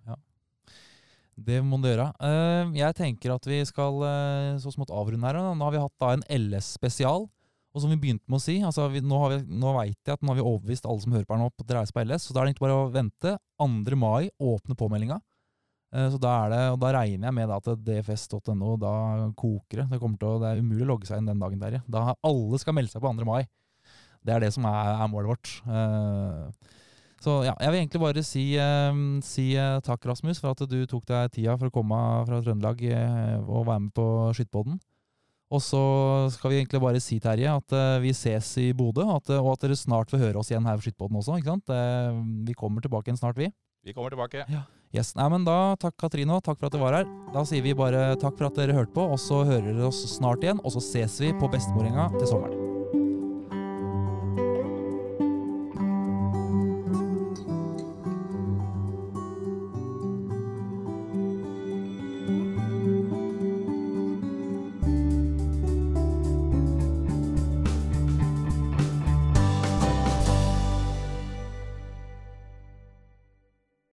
Det må du gjøre. Eh, jeg tenker at vi skal eh, så smått avrunde her. Nå har vi hatt da en LS-spesial. Og som vi begynte med å si, altså vi, nå, har vi, nå vet jeg at nå har vi overbevist alle som hører på her nå, på det dreier på LS. Så da er det egentlig bare å vente. 2. mai åpner påmeldinga. Eh, så da, er det, og da regner jeg med at dfs.no, da koker det. Det, å, det er umulig å logge seg inn den dagen, der. Da alle skal melde seg på 2. mai. Det er det som er, er målet vårt. Så ja, jeg vil egentlig bare si, eh, si eh, takk, Rasmus, for at du tok deg tida for å komme fra Trøndelag eh, og være med på skyttbåten Og så skal vi egentlig bare si, Terje, at eh, vi ses i Bodø, og at dere snart får høre oss igjen her på skyttbåten også. ikke sant? Vi kommer tilbake igjen snart, vi. Vi kommer tilbake. Yes, nei, men da Takk, Katrine, og takk for at du var her. Da sier vi bare takk for at dere hørte på, og så hører dere oss snart igjen. Og så ses vi på Bestemorgjenga til sommeren.